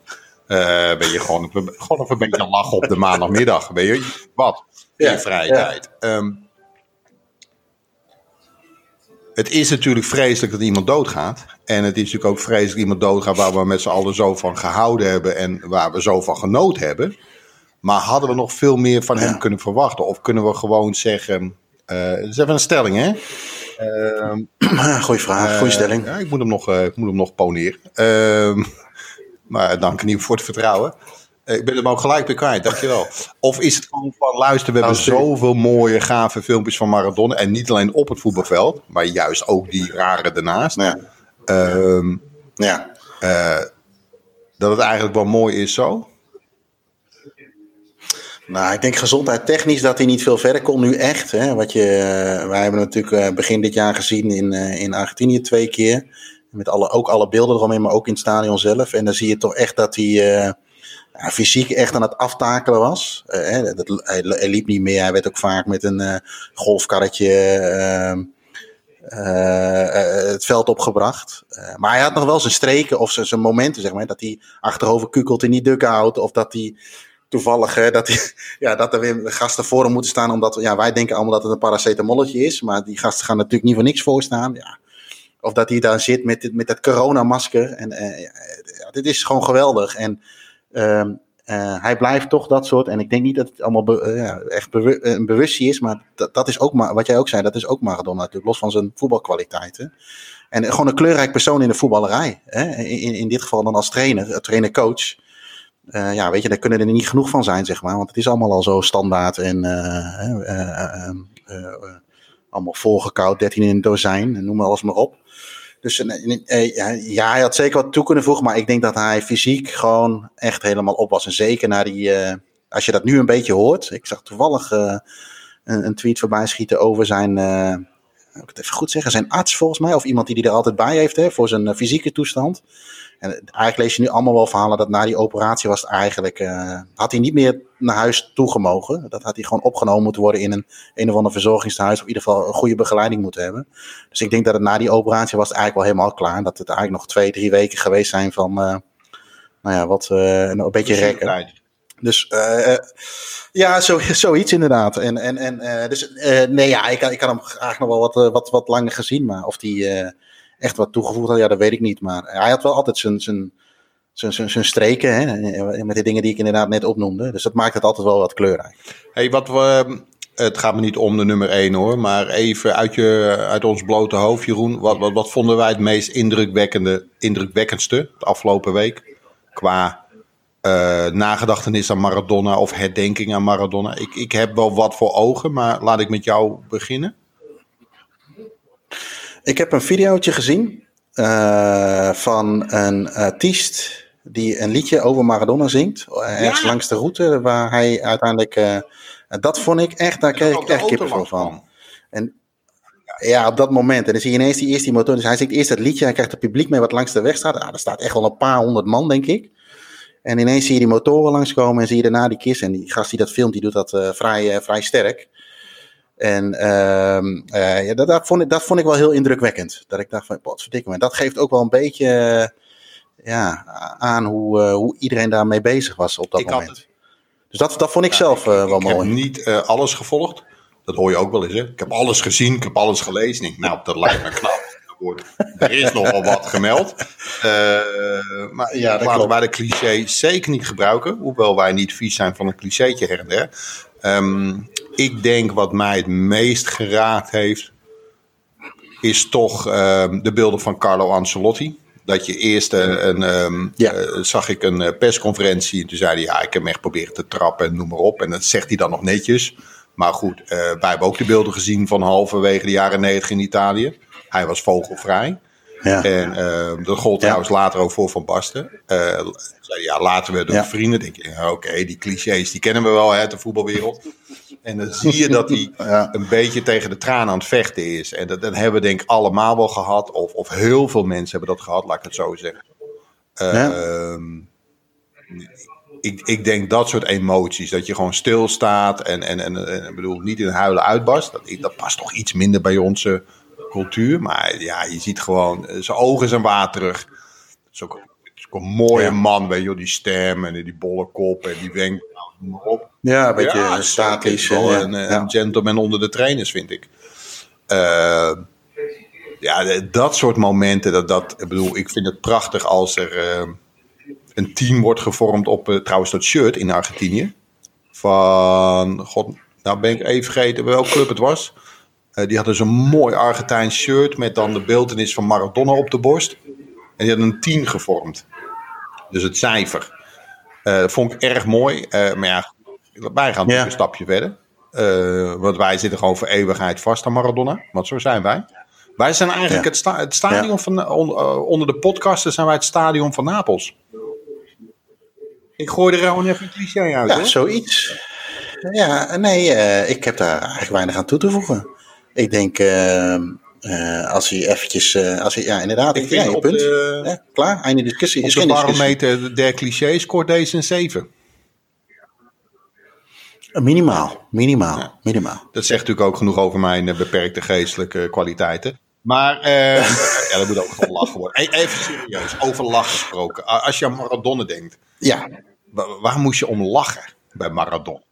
uh, ben je gewoon, gewoon even een beetje lachen op de maandagmiddag. Ben je, wat? In je vrije ja. tijd. Um, het is natuurlijk vreselijk dat iemand doodgaat. En het is natuurlijk ook vreselijk dat iemand doodgaat waar we met z'n allen zo van gehouden hebben en waar we zo van genoten hebben. Maar hadden we nog veel meer van hem kunnen verwachten? Of kunnen we gewoon zeggen. Uh, dat is even een stelling, hè? Uh, goeie vraag, goeie stelling. Ja, ik moet hem nog, uh, ik moet hem nog poneren. Uh, maar dank niet voor het vertrouwen. Eh, ik ben hem ook gelijk weer kwijt, dankjewel. Of is het gewoon van, luister, we hebben zoveel mooie, gave filmpjes van Maradona. En niet alleen op het voetbalveld, maar juist ook die rare daarnaast. Ja. Ehm, ja. Eh, dat het eigenlijk wel mooi is zo. Nou, ik denk gezondheid technisch dat hij niet veel verder kon nu echt. Hè. Wat je, uh, wij hebben natuurlijk uh, begin dit jaar gezien in, uh, in Argentinië twee keer. Met alle, ook alle beelden eromheen, maar ook in het stadion zelf. En dan zie je toch echt dat hij fysiek echt aan het aftakelen was. Hè. Dat, hij, liep niet meer, hij werd ook vaak met een golfkarretje ehm, het veld opgebracht. maar hij had nog wel zijn streken of zijn, zijn momenten, zeg maar. Dat hij achterover kukelt in die dugout. Of dat hij toevallig hè, dat, ja, dat er weer gasten voor hem moeten staan. Omdat ja, wij denken allemaal dat het een paracetamolletje is. Maar die gasten gaan natuurlijk niet voor niks voor staan. Ja. Of dat hij daar zit met, met dat coronamasker. En uh, ja, dit is gewoon geweldig. En uh, uh, hij blijft toch dat soort. En ik denk niet dat het allemaal ja, echt een bewustzijn is. Maar dat, dat is ook maar, wat jij ook zei, dat is ook Maradona natuurlijk. Los van zijn voetbalkwaliteiten. En gewoon een kleurrijk persoon in de voetballerij. Hè? In, in dit geval dan als trainer, trainer-coach. Uh, ja, weet je, daar kunnen er niet genoeg van zijn, zeg maar. Want het is allemaal al zo standaard en uh, allemaal volgekoud, 13 in een dozijn, noem alles maar op. Dus ja, hij had zeker wat toe kunnen voegen, maar ik denk dat hij fysiek gewoon echt helemaal op was. En zeker na die, als je dat nu een beetje hoort. Ik zag toevallig een, een, tweet voorbij schieten over zijn ik het even goed zeggen, zijn arts volgens mij, of iemand die die er altijd bij heeft hè, voor zijn fysieke toestand. En eigenlijk lees je nu allemaal wel verhalen dat na die operatie was het eigenlijk, uh, had hij niet meer naar huis toegemogen. Dat had hij gewoon opgenomen moeten worden in een een of ander verzorgingshuis. Of in ieder geval een goede begeleiding moeten hebben. Dus ik denk dat het na die operatie was het eigenlijk wel helemaal klaar. Dat het eigenlijk nog twee, drie weken geweest zijn van, uh, nou ja, wat, uh, een beetje rekken. Dus uh, ja, zo, zoiets inderdaad. En, en, en dus nee, ja, ik, ik had hem eigenlijk nog wel wat, wat, wat langer gezien. Maar of die echt wat toegevoegd had, ja, dat weet ik niet. Maar hij had wel altijd zijn, zijn, zijn, zijn, streken, hè, met de dingen die ik inderdaad net opnoemde. Dus dat maakt het altijd wel wat kleurrijk. Hey, wat het gaat me niet om de nummer 1 hoor, maar even uit, je, uit ons blote hoofd, Jeroen. Wat, wat, wat vonden wij het meest indrukwekkende, indrukwekkendste de afgelopen week? Qua uh, nagedachtenis aan Maradona of herdenking aan Maradona. Ik, ik heb wel wat voor ogen, maar laat ik met jou beginnen. Ik heb een videootje gezien uh, van een artiest die een liedje over Maradona zingt. Ergens langs de route waar hij uiteindelijk... Uh, dat vond ik echt, daar kreeg ik echt kippenvel van. En ja, op dat moment. En dan zie je ineens die eerste motor. Dus hij zingt eerst het liedje. Hij krijgt het publiek mee wat langs de weg staat. Ah, er staat echt wel een paar honderd man, denk ik. En ineens zie je die motoren langskomen en zie je daarna die kist. En die gast die dat filmt, die doet dat uh, vrij, uh, vrij sterk. En uh, uh, ja, dat, dat, vond ik, dat vond ik wel heel indrukwekkend. Dat ik dacht van, wat verdikke me. Dat geeft ook wel een beetje ja, aan hoe, hoe iedereen daarmee bezig was op dat ik moment. Dus dat, dat vond ik ja, zelf ik, wel ik mooi. Ik heb niet alles gevolgd. Dat hoor je ook wel eens. Hè? Ik heb alles gezien, ik heb alles gelezen. Ik, nou, dat lijkt me knap. Er is nogal wat gemeld. Uh, maar ja, laten wij de cliché zeker niet gebruiken. Hoewel wij niet vies zijn van een clichétje her en der. Um, ik denk wat mij het meest geraakt heeft, is toch um, de beelden van Carlo Ancelotti. Dat je eerst een, een um, ja. uh, zag ik een uh, persconferentie en toen zei hij ja, ik heb hem echt proberen te trappen en noem maar op. En dat zegt hij dan nog netjes. Maar goed, uh, wij hebben ook de beelden gezien van halverwege de jaren 90 in Italië. Hij was vogelvrij. Ja. En uh, dat gold trouwens later ook voor Van Basten. Uh, zei, ja, laten we de ja. vrienden. Denk je, oké, okay, die clichés, die kennen we wel uit de voetbalwereld. En dan zie je dat hij ja. een beetje tegen de traan aan het vechten is. En dat, dat hebben we denk ik allemaal wel gehad. Of, of heel veel mensen hebben dat gehad, laat ik het zo zeggen. Uh, ja. ik, ik denk dat soort emoties. Dat je gewoon stilstaat en, en, en, en bedoel, niet in huilen uitbarst. Dat, dat past toch iets minder bij onze cultuur. Maar ja, je ziet gewoon, zijn ogen zijn waterig. Het is ook, het is ook een mooie ja. man, weet je die stem en die bolle kop en die wenk. Op. Ja, een beetje ja, statisch. Een, ja. een gentleman onder de trainers, vind ik. Uh, ja, dat soort momenten, dat, dat, ik bedoel, ik vind het prachtig als er uh, een team wordt gevormd op, uh, trouwens, dat shirt in Argentinië. Van, god, nou ben ik even vergeten welke club het was. Die hadden zo'n mooi Argentijns shirt met dan de beeldenis van Maradona op de borst. En die hadden een 10 gevormd. Dus het cijfer. Uh, dat vond ik erg mooi. Uh, maar ja, wij gaan yeah. een stapje verder. want wij zitten gewoon voor eeuwigheid vast aan Maradona. Want zo zijn wij. Wij zijn eigenlijk ja. het, sta het, stadion ja. van, on onder de podcasten zijn wij het stadion van Napels. Ik gooi er gewoon even een cliché uit. Ja, hoor. zoiets. Ja, nee, ik heb daar eigenlijk weinig aan toe te voegen. Ik denk, uh, uh, als hij eventjes, uh, als hij, ja inderdaad, ik, vind ja, punt. De, ja, klaar, einde discussie. Op is de barometer der clichés scoort deze een 7. Minimaal, minimaal, ja. minimaal. Dat zegt natuurlijk ook genoeg over mijn beperkte geestelijke kwaliteiten. Maar uh, ja, dat moet ook gewoon lachen worden. Even serieus, over lachen gesproken. Als je aan Maradona denkt, ja. waar, waar moest je om lachen bij Maradona?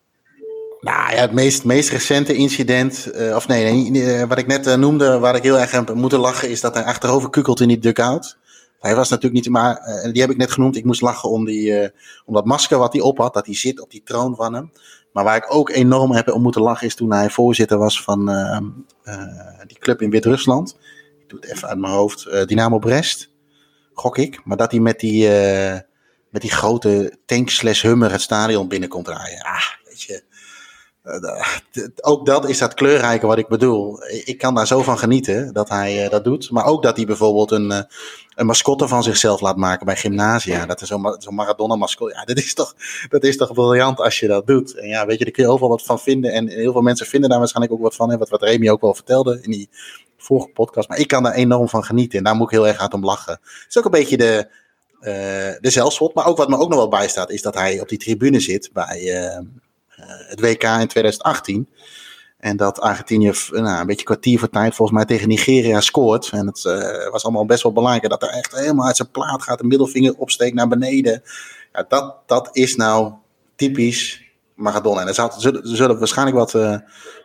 Nou ja, het meest, meest recente incident, uh, of nee, nee, wat ik net uh, noemde, waar ik heel erg aan moeten lachen, is dat hij achterover kukelt in die dugout. Hij was natuurlijk niet, maar die heb ik net genoemd. Ik moest lachen om, die, om dat masker wat hij op had, dat hij zit op die troon van hem. Maar waar ik ook enorm heb om moeten lachen is toen hij voorzitter was van die club in Wit-Rusland. Ik doe het even uit mijn hoofd. Dynamo Brest, gok ik. Maar dat hij met die, met die grote tank slash hummer het stadion binnenkomt rijden. Ah, ook dat is dat kleurrijke wat ik bedoel. Ik kan daar zo van genieten dat hij uh, dat doet. Maar ook dat hij bijvoorbeeld een, uh, een mascotte van zichzelf laat maken bij gymnasia. Dat is zo'n zo Maradona mascotte. Ja, dat is, toch, dat is toch briljant als je dat doet. En ja, weet je, daar kun je overal wat van vinden. En heel veel mensen vinden daar waarschijnlijk ook wat van. Hè, wat, wat Remy ook wel vertelde in die vorige podcast. Maar ik kan daar enorm van genieten. En daar moet ik heel erg hard om lachen. Het is ook een beetje de, uh, de zelfspot. Maar ook wat me ook nog wel bijstaat, is dat hij op die tribune zit bij het WK in 2018. En dat Argentinië nou, een beetje kwartier voor tijd volgens mij tegen Nigeria scoort. En het uh, was allemaal best wel belangrijk. Dat er echt helemaal uit zijn plaat gaat. De middelvinger opsteekt naar beneden. Ja, dat, dat is nou typisch Maradona. En er zullen, zullen waarschijnlijk wat uh,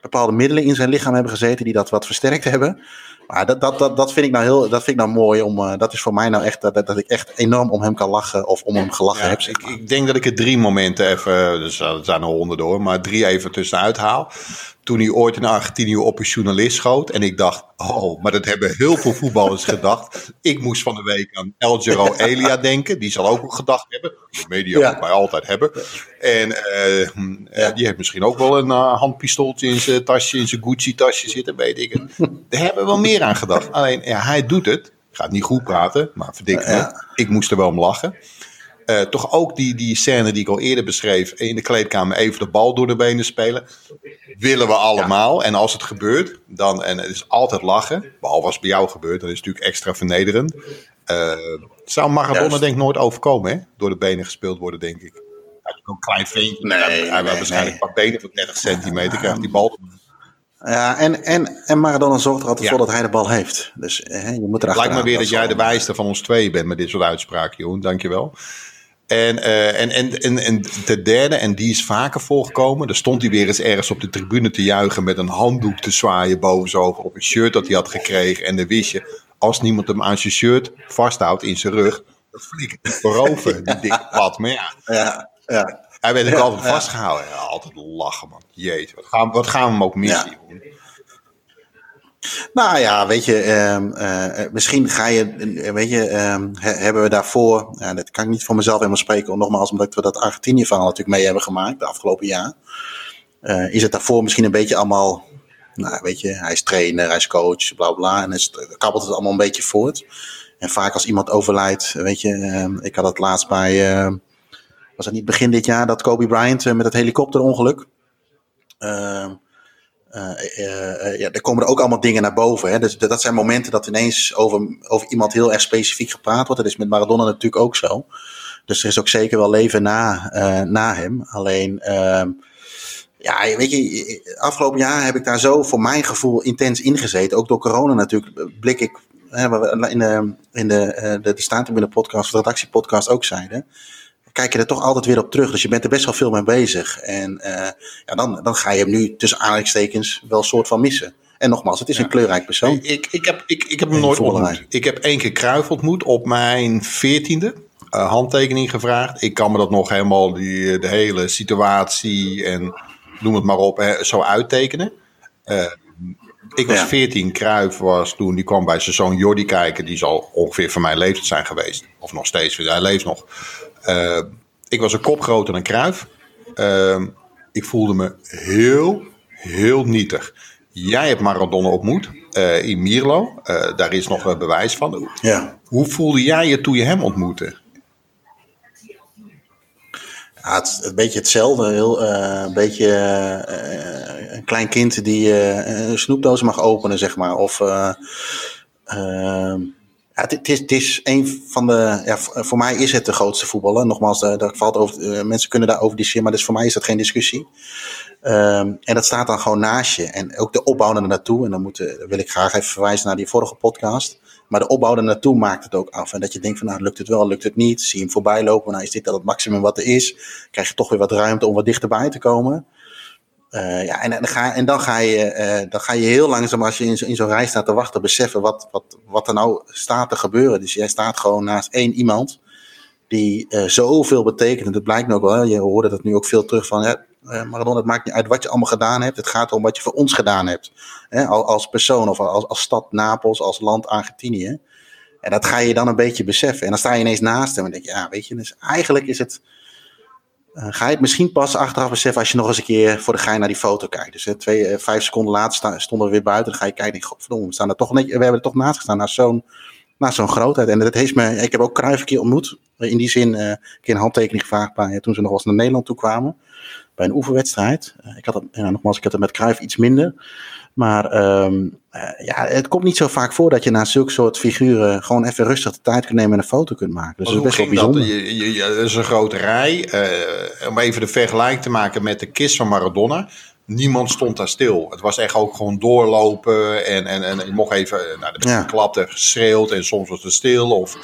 bepaalde middelen in zijn lichaam hebben gezeten die dat wat versterkt hebben. Maar dat, dat, dat, dat vind ik nou heel, dat vind ik nou mooi. Om, uh, dat is voor mij nou echt dat, dat ik echt enorm om hem kan lachen of om hem gelachen ja, heb. Ik, ik, denk dat ik er drie momenten even, dus er zijn er honderden door, maar drie even tussenuit haal toen hij ooit in Argentinië op een journalist schoot. En ik dacht, oh, maar dat hebben heel veel voetballers gedacht. Ik moest van de week aan El Giro Elia denken. Die zal ook wel gedacht hebben. De media ja. moet mij altijd hebben. En uh, ja. die heeft misschien ook wel een uh, handpistooltje in zijn tasje, in zijn Gucci-tasje zitten, weet ik het. Daar hebben we wel meer aan gedacht. Alleen, ja, hij doet het. Gaat niet goed praten, maar verdik me. Ik moest er wel om lachen. Uh, toch ook die, die scène die ik al eerder beschreef. In de kleedkamer even de bal door de benen spelen. Willen we allemaal. Ja. En als het gebeurt, dan. En het is altijd lachen. Behalve als het bij jou gebeurt. Dan is het natuurlijk extra vernederend. Uh, zou Maradona denk ik nooit overkomen, hè? Door de benen gespeeld worden, denk ik. Hij is ook een klein ventje. Nee, hij nee, waarschijnlijk een paar benen van 30 centimeter. Krijgt die bal. Ja, en, en, en Maradona zorgt er altijd ja. voor dat hij de bal heeft. Dus hè, je moet er Lijkt me weer dat, dat jij de wijste van ons twee bent met dit soort uitspraken, Joen. Dankjewel. En, uh, en, en, en, en de derde, en die is vaker voorgekomen. Daar stond hij weer eens ergens op de tribune te juichen met een handdoek te zwaaien boven zijn ogen op een shirt dat hij had gekregen. En dan wist je, als niemand hem aan zijn shirt vasthoudt in zijn rug, dan flikkert hij voorover, die dikke pad. Maar ja, ja, ja. hij werd ook altijd vastgehouden. Ja, altijd lachen, man. Jeetje, wat gaan, wat gaan we hem ook missen. Nou ja, weet je, ehm, eh, misschien ga je, eh, weet je, ehm, he- hebben we daarvoor, ja, dat kan ik niet voor mezelf helemaal spreken, nogmaals, omdat we dat Argentinië-verhaal natuurlijk mee hebben gemaakt de afgelopen jaar. Eh, is het daarvoor misschien een beetje allemaal, nou weet je, hij is trainer, hij is coach, bla bla, en het, kabbelt het allemaal een beetje voort. En vaak als iemand overlijdt, weet je, ehm, ik had het laatst bij, ehm, was het niet begin dit jaar, dat Kobe Bryant met het helikopterongeluk. Ehm uh, uh, uh, ja, er komen er ook allemaal dingen naar boven. Hè? Dus dat zijn momenten dat ineens over, over iemand heel erg specifiek gepraat wordt. Dat is met Maradona natuurlijk ook zo. Dus er is ook zeker wel leven na, na hem. Alleen, uh, ja, weet je, afgelopen jaar heb ik daar zo voor mijn gevoel intens ingezeten. Ook door corona natuurlijk blik ik, hè, in de, in de, de, de Staantribune podcast, de redactiepodcast ook zeiden kijk je er toch altijd weer op terug. Dus je bent er best wel veel mee bezig. En uh, ja, dan, dan ga je hem nu tussen aanhalingstekens wel een soort van missen. En nogmaals, het is Ja. een kleurrijk persoon. Ik, ik, heb, ik, ik heb hem nooit ontmoet. Ik heb één keer Kruif ontmoet op mijn veertiende. Uh, handtekening gevraagd. Ik kan me dat nog helemaal, die, de hele situatie en noem het maar op, hè, zo uittekenen. Uh, ik was Ja. 14, Kruif was toen, die kwam bij zijn zoon Jordi kijken. Die zal ongeveer van mijn leeftijd zijn geweest. Of nog steeds, hij leeft nog. Uh, ik was een kop groter dan Kruif. Uh, ik voelde me heel, heel nietig. Jij hebt Maradona ontmoet uh, in Mierlo. Uh, daar is nog een bewijs van. Ja. Hoe voelde jij je toen je hem ontmoette? Ja, het is een beetje hetzelfde. Heel, uh, een beetje uh, een klein kind die uh, een snoepdoos mag openen, zeg maar. Of ja, het, is, het is een van de. Ja, voor mij is het de grootste voetballer. Nogmaals, daar, daar valt over, uh, mensen kunnen daarover discussiëren, maar dus voor mij is dat geen discussie. Um, en dat staat dan gewoon naast je. En ook de opbouw naartoe. En dan, moet, dan wil ik graag even verwijzen naar die vorige podcast. Maar de opbouw naartoe maakt het ook af. En dat je denkt van nou lukt het wel, lukt het niet. Zie je hem voorbij lopen. Nou is dit al het maximum wat er is. Krijg je toch weer wat ruimte om wat dichterbij te komen. Uh, ja, en, ga, en dan, ga je, uh, dan ga je heel langzaam als je in, zo, in zo'n rij staat te wachten beseffen wat, wat, wat er nou staat te gebeuren. Dus jij staat gewoon naast één iemand die uh, zoveel betekent. En dat blijkt ook wel. Hè? Je hoorde dat nu ook veel terug van. Ja, Maradona, het maakt niet uit wat je allemaal gedaan hebt. Het gaat om wat je voor ons gedaan hebt. Hè? Als persoon of als, als stad Napels, als land Argentinië. En dat ga je dan een beetje beseffen. En dan sta je ineens naast hem en denk je, ja, weet je, dus eigenlijk is het. Uh, ga je het misschien pas achteraf beseffen als je nog eens een keer voor de gein naar die foto kijkt. Dus twee, uh, vijf seconden later stonden we weer buiten. Dan ga je kijken, godverdomme, we, staan er toch net, we hebben er toch naast gestaan naar zo'n naar zo'n grootheid. En dat heeft me, ik heb ook Cruijff een keer ontmoet. In die zin, een keer een handtekening gevraagd bij toen ze nog eens naar Nederland toe kwamen. bij een oefenwedstrijd. ik had het, nogmaals, ik had het met Cruijff iets minder. Maar ehm, ja, het komt niet zo vaak voor dat je na zulke soort figuren gewoon even rustig de tijd kunt nemen en een foto kunt maken. Dus dat is best wel bijzonder. Dat? Je, je, je, is een grote rij. om even de vergelijking te maken met de kist van Maradona niemand stond daar stil. Het was echt ook gewoon doorlopen en, en, en je mocht even, nou, de ja. klapte, geschreeuwd en soms was het stil of,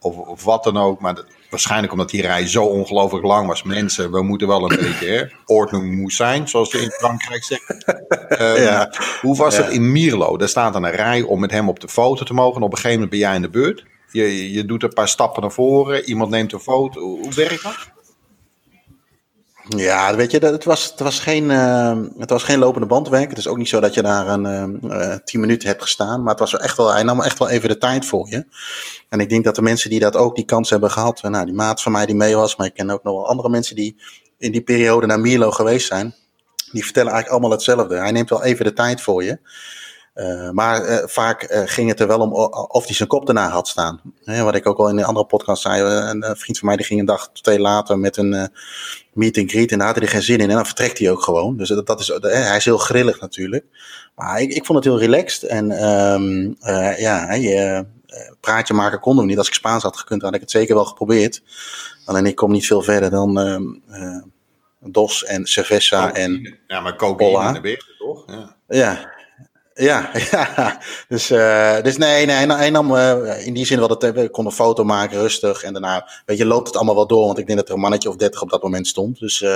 of, of wat dan ook. Maar waarschijnlijk omdat die rij zo ongelooflijk lang was. Mensen, we moeten wel een beetje hè, ordnung moest zijn, zoals ze in Frankrijk zeggen. Um, ja. Hoe was het in Mierlo? Daar staat dan een rij om met hem op de foto te mogen. En op een gegeven moment ben jij in de beurt. Je, je doet een paar stappen naar voren, iemand neemt een foto. Hoe werkt dat? Ja, weet je, het was, het was, geen, uh, het was geen lopende bandwerk. Het is ook niet zo dat je daar een uh, tien minuten hebt gestaan. Maar het was echt wel, hij nam echt wel even de tijd voor je. En ik denk dat de mensen die dat ook die kans hebben gehad. Nou, die maat van mij die mee was. Maar ik ken ook nog wel andere mensen die in die periode naar Milo geweest zijn. Die vertellen eigenlijk allemaal hetzelfde. Hij neemt wel even de tijd voor je. Uh, maar uh, vaak uh, ging het er wel om of hij zijn kop erna had staan. wat ik ook al in een andere podcast zei. een vriend van mij die ging een dag, twee later met een meet and greet. En daar had hij er geen zin in. En dan vertrekt hij ook gewoon. Dus dat, dat is, hij is heel grillig natuurlijk. Maar ik, ik vond het heel relaxed. En um, ja, je, praatje maken konden we niet. Als ik Spaans had gekund, had ik het zeker wel geprobeerd. Alleen ik kom niet veel verder dan ehm, Dos en Cerveza en Ja, maar cocaïne in de weg, toch? Ja. ja. Ja, ja. Dus, uh, dus nee, nee, hij nam uh, in die zin wel dat ik kon een foto maken, rustig. En daarna, weet je, loopt het allemaal wel door. Want ik denk dat er een mannetje of dertig op dat moment stond. Dus, uh,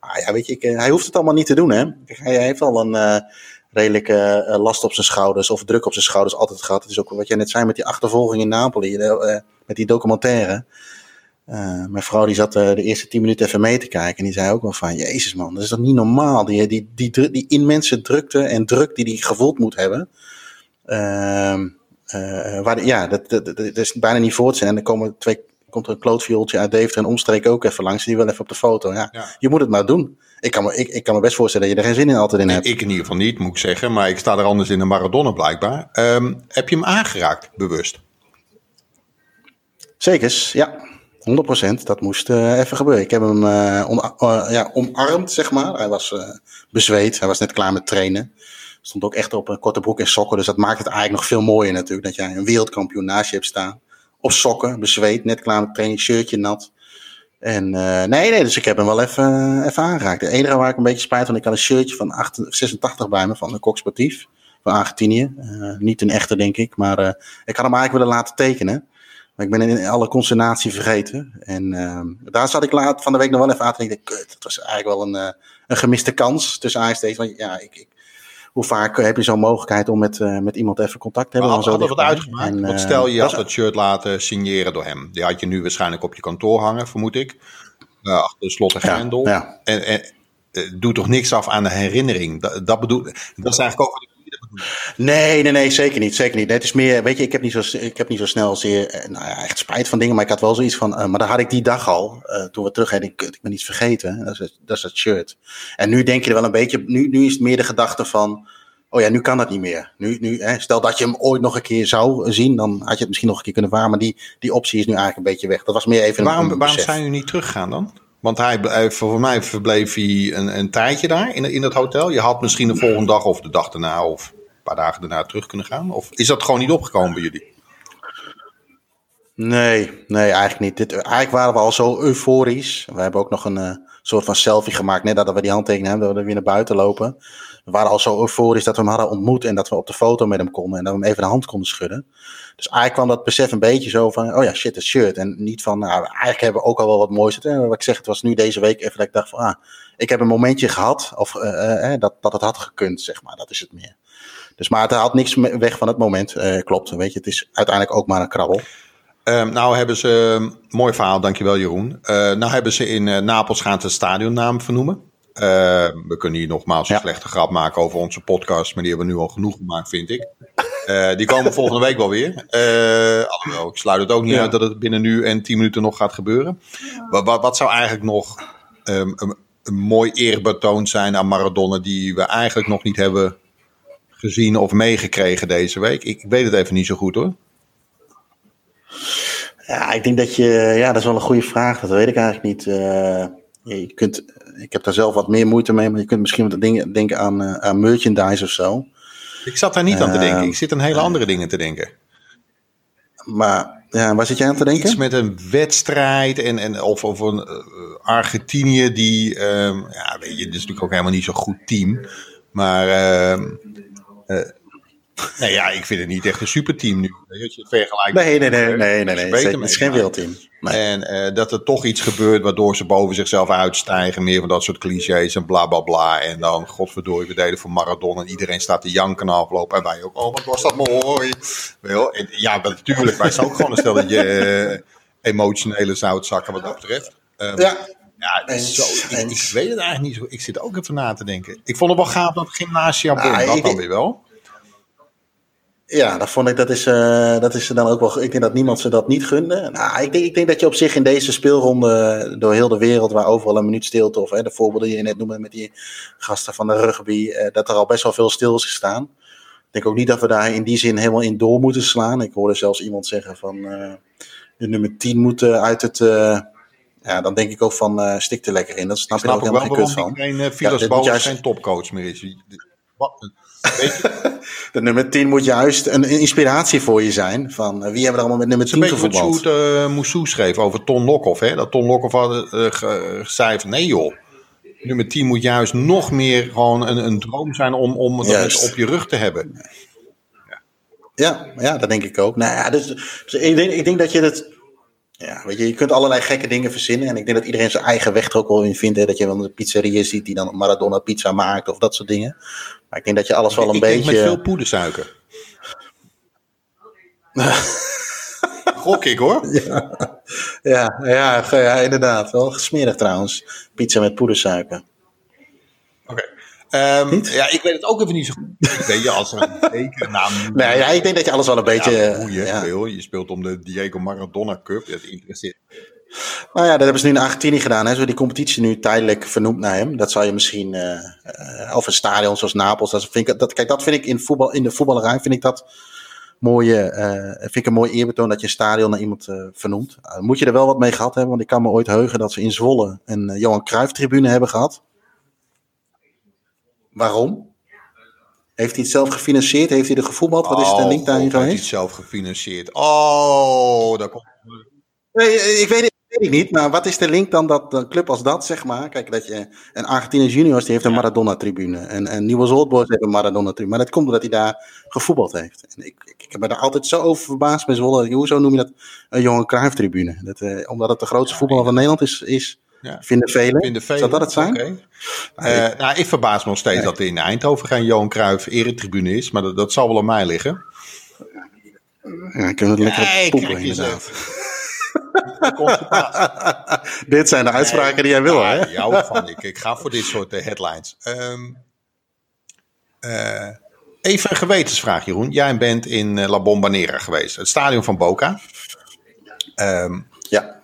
maar ja, weet je, ik, hij hoeft het allemaal niet te doen, hè. Hij heeft al een redelijke last op zijn schouders of druk op zijn schouders altijd gehad. Het is ook wat jij net zei met die achtervolging in Napoli, met die documentaire. Uh, mijn vrouw die zat uh, de eerste tien minuten even mee te kijken. En die zei ook wel van, jezus man, dat is toch niet normaal. Die, die, die, die, die immense drukte en druk die hij gevoeld moet hebben. Uh, waar, ja, dat, dat, dat, is bijna niet voor te zijn. En dan komen twee, komt er een klootviooltje uit Deventer en omstreek ook even langs. Die wil even op de foto. Ja, ja. Je moet het maar doen. Ik kan, me, ik, ik kan me best voorstellen dat je er geen zin in altijd in hebt. Ik in ieder geval niet, moet ik zeggen. Maar ik sta er anders in de Maradona blijkbaar. Um, heb je hem aangeraakt, bewust? Zekers, ja. 100%, dat moest uh, even gebeuren. Ik heb hem uh, om, uh, ja, omarmd, zeg maar. Hij was bezweet, hij was net klaar met trainen. Stond ook echt op een korte broek en sokken, dus dat maakt het eigenlijk nog veel mooier natuurlijk. Dat jij een wereldkampioen naast je hebt staan. Op sokken, bezweet, net klaar met training, shirtje nat. En nee, nee, dus ik heb hem wel even, even aangeraakt. De enige waar ik een beetje spijt van, ik had een shirtje van 8, 86 bij me, van de Kok Sportief. Van Argentinië. niet een echte, denk ik, maar ik had hem eigenlijk willen laten tekenen. Maar ik ben in alle consternatie vergeten. En uh, daar zat ik laat van de week nog wel even aan te denken. Kut, het was eigenlijk wel een, uh, een gemiste kans tussen ASD's. Want ja, ik, ik, hoe vaak heb je zo'n mogelijkheid om met, uh, met iemand even contact te hebben? Maar had, wat uitgemaakt? En, want stel je had dat shirt laten signeren door hem. Die had je nu waarschijnlijk op je kantoor hangen, vermoed ik. achter slot en grendel. Ja, ja. En, en doe toch niks af aan de herinnering. Dat, dat, bedoel, dat is eigenlijk ook Nee, nee, nee, zeker niet. Zeker niet. het is meer, weet je, ik heb niet zo, ik heb niet zo snel zeer, eh, nou ja, echt spijt van dingen, maar ik had wel zoiets van, uh, maar daar had ik die dag al, uh, toen we terug hadden, ik, ik ben iets vergeten, dat is, dat is het shirt. En nu denk je er wel een beetje, nu, nu is het meer de gedachte van, oh ja, nu kan dat niet meer. Nu, nu, hè, stel dat je hem ooit nog een keer zou zien, dan had je het misschien nog een keer kunnen varen, maar die, die optie is nu eigenlijk een beetje weg. Dat was meer even waarom, een, Waarom zijn jullie niet teruggegaan dan? Want hij, voor mij verbleef hij een, een tijdje daar in, in het hotel. Je had misschien de volgende dag of de dag daarna of paar dagen daarna terug kunnen gaan? Of is dat gewoon niet opgekomen bij jullie? Nee, nee, eigenlijk niet. Dit, eigenlijk waren we al zo euforisch. We hebben ook nog een uh, soort van selfie gemaakt. Net dat we die handtekening hebben, dat we weer naar buiten lopen. We waren al zo euforisch dat we hem hadden ontmoet en dat we op de foto met hem konden en dat we hem even de hand konden schudden. Dus eigenlijk kwam dat besef een beetje zo van, oh ja, shit, het shirt. En niet van, nou, eigenlijk hebben we ook al wel wat moois. Wat ik zeg, het was nu deze week even dat ik dacht van, ah, ik heb een momentje gehad, of uh, uh, dat, dat het had gekund, zeg maar. Dat is het meer. Dus, maar het haalt niks weg van het moment. Uh, klopt, weet je, het is uiteindelijk ook maar een krabbel. Um, nou hebben ze, um, mooi verhaal, dankjewel Jeroen. Uh, nou hebben ze in uh, Napels gaan de stadionnaam vernoemen. Uh, we kunnen hier nogmaals een ja. slechte grap maken over onze podcast, maar die hebben we nu al genoeg gemaakt, vind ik. die komen volgende week wel weer. alhoewel, ik sluit het ook niet ja. uit dat het binnen nu en tien minuten nog gaat gebeuren. Ja. Wat, wat, zou eigenlijk nog um, een, een mooi eerbetoon zijn aan Maradona die we eigenlijk nog niet hebben gezien of meegekregen deze week? Ik, weet het even niet zo goed hoor. Ja, ik denk dat je. Ja, dat is wel een goede vraag. Dat weet ik eigenlijk niet. Uh, je kunt. ik heb daar zelf wat meer moeite mee, maar je kunt misschien wat dingen, denken aan, aan merchandise of zo. Ik zat daar niet aan te denken. Ik zit aan hele andere dingen te denken. Maar ja, waar zit jij aan te denken? Iets met een wedstrijd en, en of, of een Argentinië die, ehm, ja, weet je, het is natuurlijk ook helemaal niet zo'n goed team. Maar uh, nee, ja, ik vind het niet echt een superteam nu. Weet je, vergelijkt nee, nee, nee, nee, nee, nee, het is geen wereldteam. En uh, dat er toch iets gebeurt waardoor ze boven zichzelf uitstijgen. Meer van dat soort clichés en bla bla bla. En dan, godverdorie, we deden voor Maradona. En iedereen staat te janken aflopen. En wij ook, oh wat was dat mooi. Wel, ja, natuurlijk, wij zijn ook gewoon een stel dat je uh, emotionele zoutzakken wat dat betreft. Um, ja. Zo, ik, ik, weet het eigenlijk niet zo. Ik zit ook even na te denken. Ik vond het wel gaaf dat Gymnasia ah, dat dan weer wel. Ja, dat vond ik, dat is, uh, dat is dan ook wel. Ik denk dat niemand ze dat niet gunde. Nou, ik denk, ik denk dat je op zich in deze speelronde door heel de wereld, waar overal een minuut stilte, of hè, de voorbeelden die je net noemde met die gasten van de rugby, uh, dat er al best wel veel stil is gestaan. Ik denk ook niet dat we daar in die zin helemaal in door moeten slaan. Ik hoorde zelfs iemand zeggen van uh, de nummer 10 moet uit het. Ja, dan denk ik ook van stik er lekker in. Dat snap, ik snap je ook helemaal geen van. Geen uh, ja, geen topcoach meer is. Wat? de nummer 10 moet juist een, inspiratie voor je zijn. Van wie hebben er allemaal met nummer 10 gevoetbald? Een beetje wat Sjoerd uh, Moussou schreef over Ton Lokhoff. Hè? Dat Ton Lokhoff had uh, zei van nee joh. Nummer 10 moet juist nog meer gewoon een, een droom zijn om, om dat op je rug te hebben. Ja, ja, dat denk ik ook. Nou ja, dus, dus ik, denk, ik denk dat je het ja, weet je, je kunt allerlei gekke dingen verzinnen. En ik denk dat iedereen zijn eigen weg er ook wel in vindt. Hè? Dat je wel een pizzeria ziet die dan Maradona pizza maakt of dat soort dingen. Maar ik denk dat je alles wel een beetje... Ik met veel poedersuiker. Gok ik hoor. Ja. Ja, ja, inderdaad. Wel gesmerig trouwens. Pizza met poedersuiker. Oké. Um, ja, ik weet het ook even niet zo goed. Ik weet je, als een tekennaam... nee, ja, ik denk dat je alles wel een beetje... Ja, je, ja. je speelt om de Diego Maradona Cup. Dat interesseert nou ja, dat hebben ze nu in Argentinië gedaan. Hè. Zo die competitie nu tijdelijk vernoemd naar hem. Dat zou je misschien, uh, uh, of een stadion zoals Napels. Dat vind ik, dat, kijk, dat vind ik in, voetbal, in de voetballerij vind ik dat mooie, uh, vind ik een mooi eerbetoon dat je een stadion naar iemand vernoemt. moet je er wel wat mee gehad hebben, want ik kan me ooit heugen dat ze in Zwolle een Johan Cruijff tribune hebben gehad. Waarom? Heeft hij het zelf gefinancierd? Heeft hij er gevoetbald? Wat is de link daarin geweest? Heeft hij het zelf gefinancierd? Oh, daar komt... Nee, ik weet, weet ik niet, maar wat is de link dan dat een club als dat, zeg maar, kijk dat je, een Argentinië Juniors die heeft een Maradona-tribune en, en Nieuwe Old heeft een Maradona-tribune, maar dat komt omdat hij daar gevoetbald heeft. En ik, ik, ik heb me daar altijd zo over verbaasd bij Zwolle, hoezo noem je dat een Johan Cruijff-tribune? Dat, eh, omdat het de grootste voetballer van Nederland is, is ja. vinden velen. Vinden velen. Zou dat het zijn? Okay. Uh, ik, nou, ik verbaas me nog steeds dat er in Eindhoven geen Johan Cruijff eretribune is, maar dat, dat zal wel aan mij liggen. Ja, kunnen we het lekker poepen inderdaad. dit zijn de uitspraken die jij wil, hè? Ja, van. Ik, ik ga voor dit soort uh, headlines. Um, uh, even een gewetensvraag, Jeroen. Jij bent in La Bombonera geweest, het stadion van Boca. Um, ja.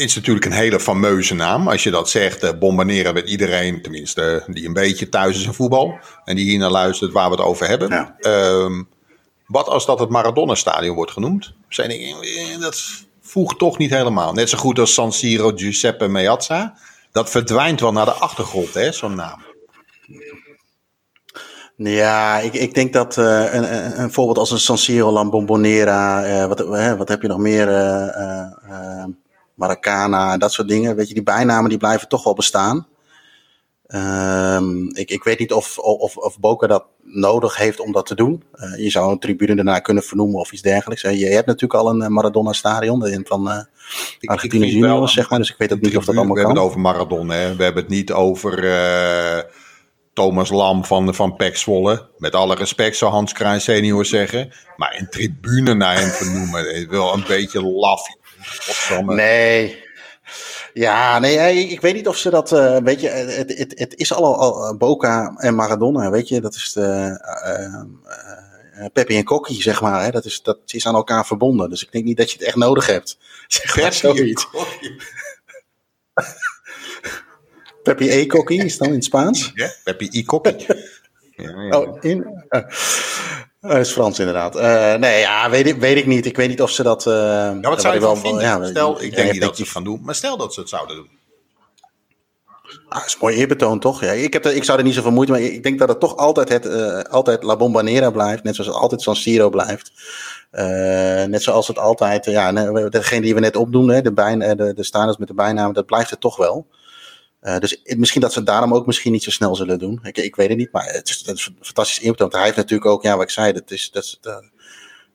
Is natuurlijk een hele fameuze naam. Als je dat zegt, uh, Bombonera met iedereen, tenminste die een beetje thuis is in voetbal. En die hier naar luistert waar we het over hebben. Ja. Um, wat als dat het Maradona-stadion wordt genoemd? Zijn ik, dat voegt toch niet helemaal. Net zo goed als San Siro Giuseppe Meazza. Dat verdwijnt wel naar de achtergrond, hè, zo'n naam. Ja, ik, ik denk dat uh, een, een, voorbeeld als een San Siro, Lambombonera, uh, wat, uh, wat heb je nog meer, Maracana, dat soort dingen. Weet je, die bijnamen die blijven toch wel bestaan. Um, ik, ik weet niet of, of, of Boca dat nodig heeft om dat te doen. Uh, je zou een tribune daarna kunnen vernoemen of iets dergelijks. Uh, je hebt natuurlijk al een eh, Maradona-stadion van uh, Argentinië Juniors, zeg maar. Dus ik weet ook niet of dat allemaal kan. We hebben het over Maradona, hè? We hebben het niet over Thomas Lam van, van Pek Zwolle. Met alle respect, zou Hans Krijn senior zeggen. Maar een tribune naar hem vernoemen, is wel een beetje laf. Nee, ja, nee, ik weet niet of ze dat. Uh, weet je, het, het, het is al, al eh, Boca en Maradona, weet je, dat is de. Uh, Peppi en Kokkie, zeg maar. Hè? Dat, is, dat is aan elkaar verbonden. Dus ik denk niet dat je het echt nodig hebt. Zeg maar zoiets. Peppi e Kokkie is dan in het Spaans? Ja, Peppi e Kokkie. ja, ja. Oh, in, dat is Frans inderdaad. Uh, nee, ja, weet ik, weet ik niet. Ik weet niet of ze dat... Uh, ja, wat zou je wel, vinden? Ja, stel, ik denk niet dat ze het gaan doen, maar stel dat ze het zouden doen. Ah, dat is mooi eerbetoon, toch? Ja, ik, heb er, ik zou er niet zoveel moeite mee. Ik denk dat het toch altijd, het, uh, altijd La Bombonera blijft. Net zoals het altijd San Siro blijft. Uh, net zoals het altijd, ja, degene die we net opdoen, de, bij, de, de staanders met de bijnaam, dat blijft het toch wel. Uh, dus misschien dat ze daarom ook misschien niet zo snel zullen doen. Ik, ik weet het niet, maar het is, het is een fantastisch eerbetoon. Hij heeft natuurlijk ook, ja, wat ik zei, dat is, dat is,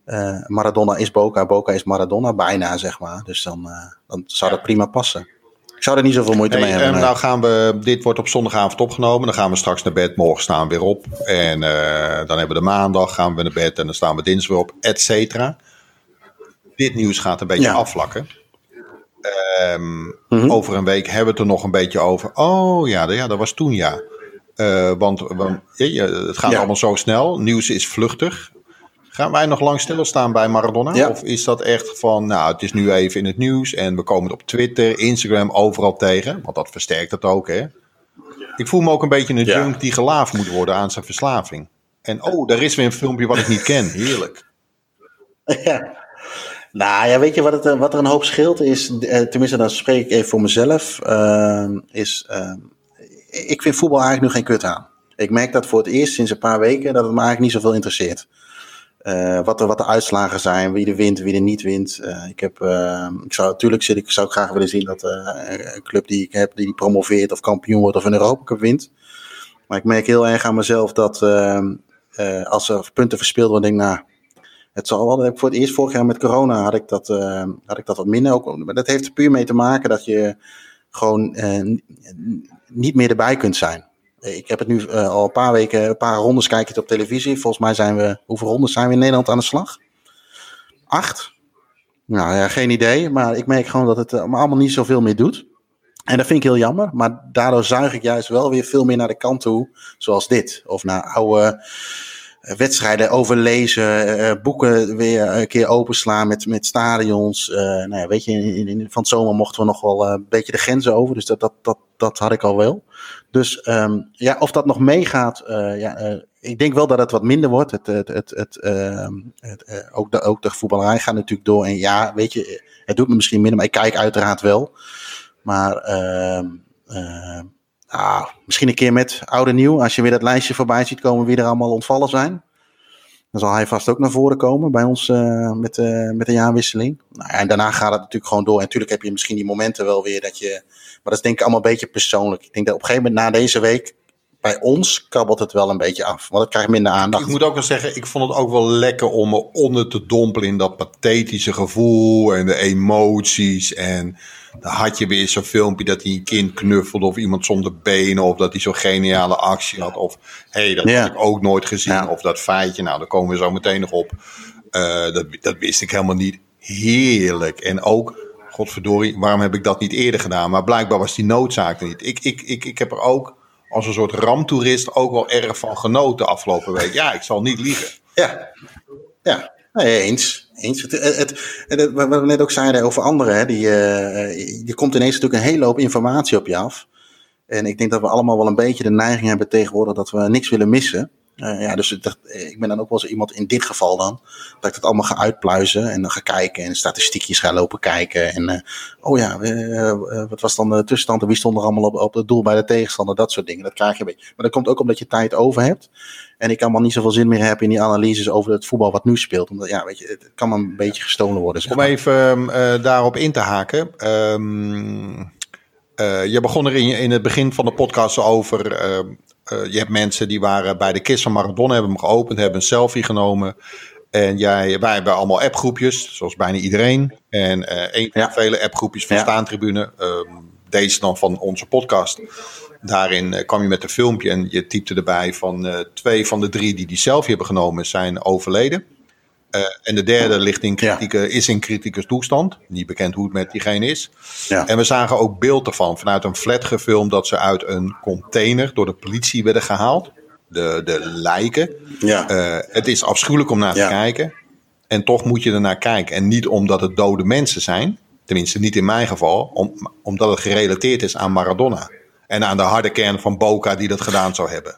uh, Maradona is Boca, Boca is Maradona bijna, zeg maar. Dus dan, dan zou dat prima passen. Ik zou er niet zoveel moeite mee hebben. Um, nou gaan we, dit wordt op zondagavond opgenomen. Dan gaan we straks naar bed. Morgen staan we weer op. En dan hebben we de maandag, gaan we naar bed. En dan staan we dinsdag weer op, et cetera. Dit nieuws gaat een beetje ja. afvlakken. Um, mm -hmm. Over een week hebben we het er nog een beetje over. Oh ja, ja dat was toen ja. Uh, want, want ja, het gaat ja. allemaal zo snel. Nieuws is vluchtig. Gaan wij nog lang stilstaan bij Maradona? Ja. Of is dat echt van, nou, het is nu even in het nieuws en we komen het op Twitter, Instagram, overal tegen? Want dat versterkt het ook, hè? Ik voel me ook een beetje een junk die gelaafd moet worden aan zijn verslaving. En oh, daar is weer een filmpje wat ik niet ken. Heerlijk. Ja. Nou ja, weet je wat, het, wat er een hoop scheelt is, tenminste dan spreek ik even voor mezelf, uh, is, uh, ik vind voetbal eigenlijk nu geen kut aan. Ik merk dat voor het eerst sinds een paar weken dat het me eigenlijk niet zoveel interesseert. Wat, de, wat de uitslagen zijn, wie er wint, wie er niet wint. Uh, ik, heb, ik zou natuurlijk zit, ik zou graag willen zien dat een club die ik heb, die promoveert of kampioen wordt of een Europa Cup wint. Maar ik merk heel erg aan mezelf dat als er punten verspeeld worden, denk ik, nou, het zal wel. Voor het eerst vorig jaar met corona had ik dat, had ik dat wat minder. Ook, maar dat heeft er puur mee te maken dat je gewoon niet meer erbij kunt zijn. Ik heb het nu uh, al een paar weken, een paar rondes kijk het op televisie. Volgens mij zijn we, hoeveel rondes zijn we in Nederland aan de slag? Acht? Nou ja, geen idee. Maar ik merk gewoon dat het uh, allemaal niet zoveel meer doet. En dat vind ik heel jammer. Maar daardoor zuig ik juist wel weer veel meer naar de kant toe. Zoals dit. Of naar oude wedstrijden overlezen, uh, boeken weer een keer openslaan met, met stadions. Nou ja, weet je, in, in, van het zomer mochten we nog wel een beetje de grenzen over. Dus dat, dat, dat, dat had ik al wel. Dus um, ja, of dat nog meegaat, ja, ik denk wel dat het wat minder wordt. Het, het, het, het, het ook, de, ook de voetballerij gaat natuurlijk door. En ja, weet je, het doet me misschien minder, maar ik kijk uiteraard wel. Maar ehm, nou, misschien een keer met oude nieuw. Als je weer dat lijstje voorbij ziet komen wie er allemaal ontvallen zijn. Dan zal hij vast ook naar voren komen bij ons uh, met, uh, met de jaarwisseling. Nou en daarna gaat het natuurlijk gewoon door. En natuurlijk heb je misschien die momenten wel weer dat je. Maar dat is denk ik allemaal een beetje persoonlijk. Ik denk dat op een gegeven moment na deze week. Bij ons kabbelt het wel een beetje af. Want het krijgt minder aandacht. Ik moet ook wel zeggen, ik vond het ook wel lekker om me onder te dompelen in dat pathetische gevoel en de emoties. En dan had je weer zo'n filmpje dat hij een kind knuffelde of iemand zonder benen of dat hij zo'n geniale actie had. Of hé, hey, dat ja. had ik ook nooit gezien. Ja. Of dat feitje, nou daar komen we zo meteen nog op. Uh, dat, dat wist ik helemaal niet. Heerlijk. En ook, godverdorie, waarom heb ik dat niet eerder gedaan? Maar blijkbaar was die noodzaak er niet. Ik, ik, ik, ik heb er ook als een soort ramtoerist ook wel erg van genoten afgelopen week. Ja, ik zal niet liegen. Ja, ja. Nee, eens. Eens. Het, het, het, wat we net ook zeiden over anderen, hè, die, uh, komt ineens natuurlijk een hele hoop informatie op je af. En ik denk dat we allemaal wel een beetje de neiging hebben tegenwoordig dat we niks willen missen. Uh, ja, dus dat, ik ben dan ook wel zo iemand in dit geval dan, dat ik dat allemaal ga uitpluizen en dan ga kijken en statistiekjes ga lopen kijken. En uh, oh ja, uh, wat was dan de tussenstand en wie stond er allemaal op, op het doel bij de tegenstander, dat soort dingen. Dat krijg je een beetje. Maar dat komt ook omdat je tijd over hebt. En ik allemaal niet zoveel zin meer heb in die analyses over het voetbal wat nu speelt. Omdat ja, weet je, het kan een beetje gestolen worden. Zeg maar. Om even daarop in te haken. Um, je begon er in, in het begin van de podcast over uh, je hebt mensen die waren bij de kist van Maradona, hebben hem geopend, hebben een selfie genomen. En jij, wij hebben allemaal appgroepjes, zoals bijna iedereen. En uh, een van ja. de vele appgroepjes van ja. Staantribune, um, deze dan van onze podcast. Daarin uh, kwam je met een filmpje en je typte erbij van twee van de drie die die selfie hebben genomen zijn overleden. Uh, en de derde ligt in kritieke, ja. is in criticus toestand. Niet bekend hoe het met diegene is. Ja. En we zagen ook beeld ervan vanuit een flat gefilmd dat ze uit een container door de politie werden gehaald. De, de lijken. Ja. Uh, het is afschuwelijk om naar te kijken. En toch moet je er naar kijken. En niet omdat het dode mensen zijn. Tenminste, niet in mijn geval. Om, omdat het gerelateerd is aan Maradona. En aan de harde kern van Boca die dat gedaan zou hebben.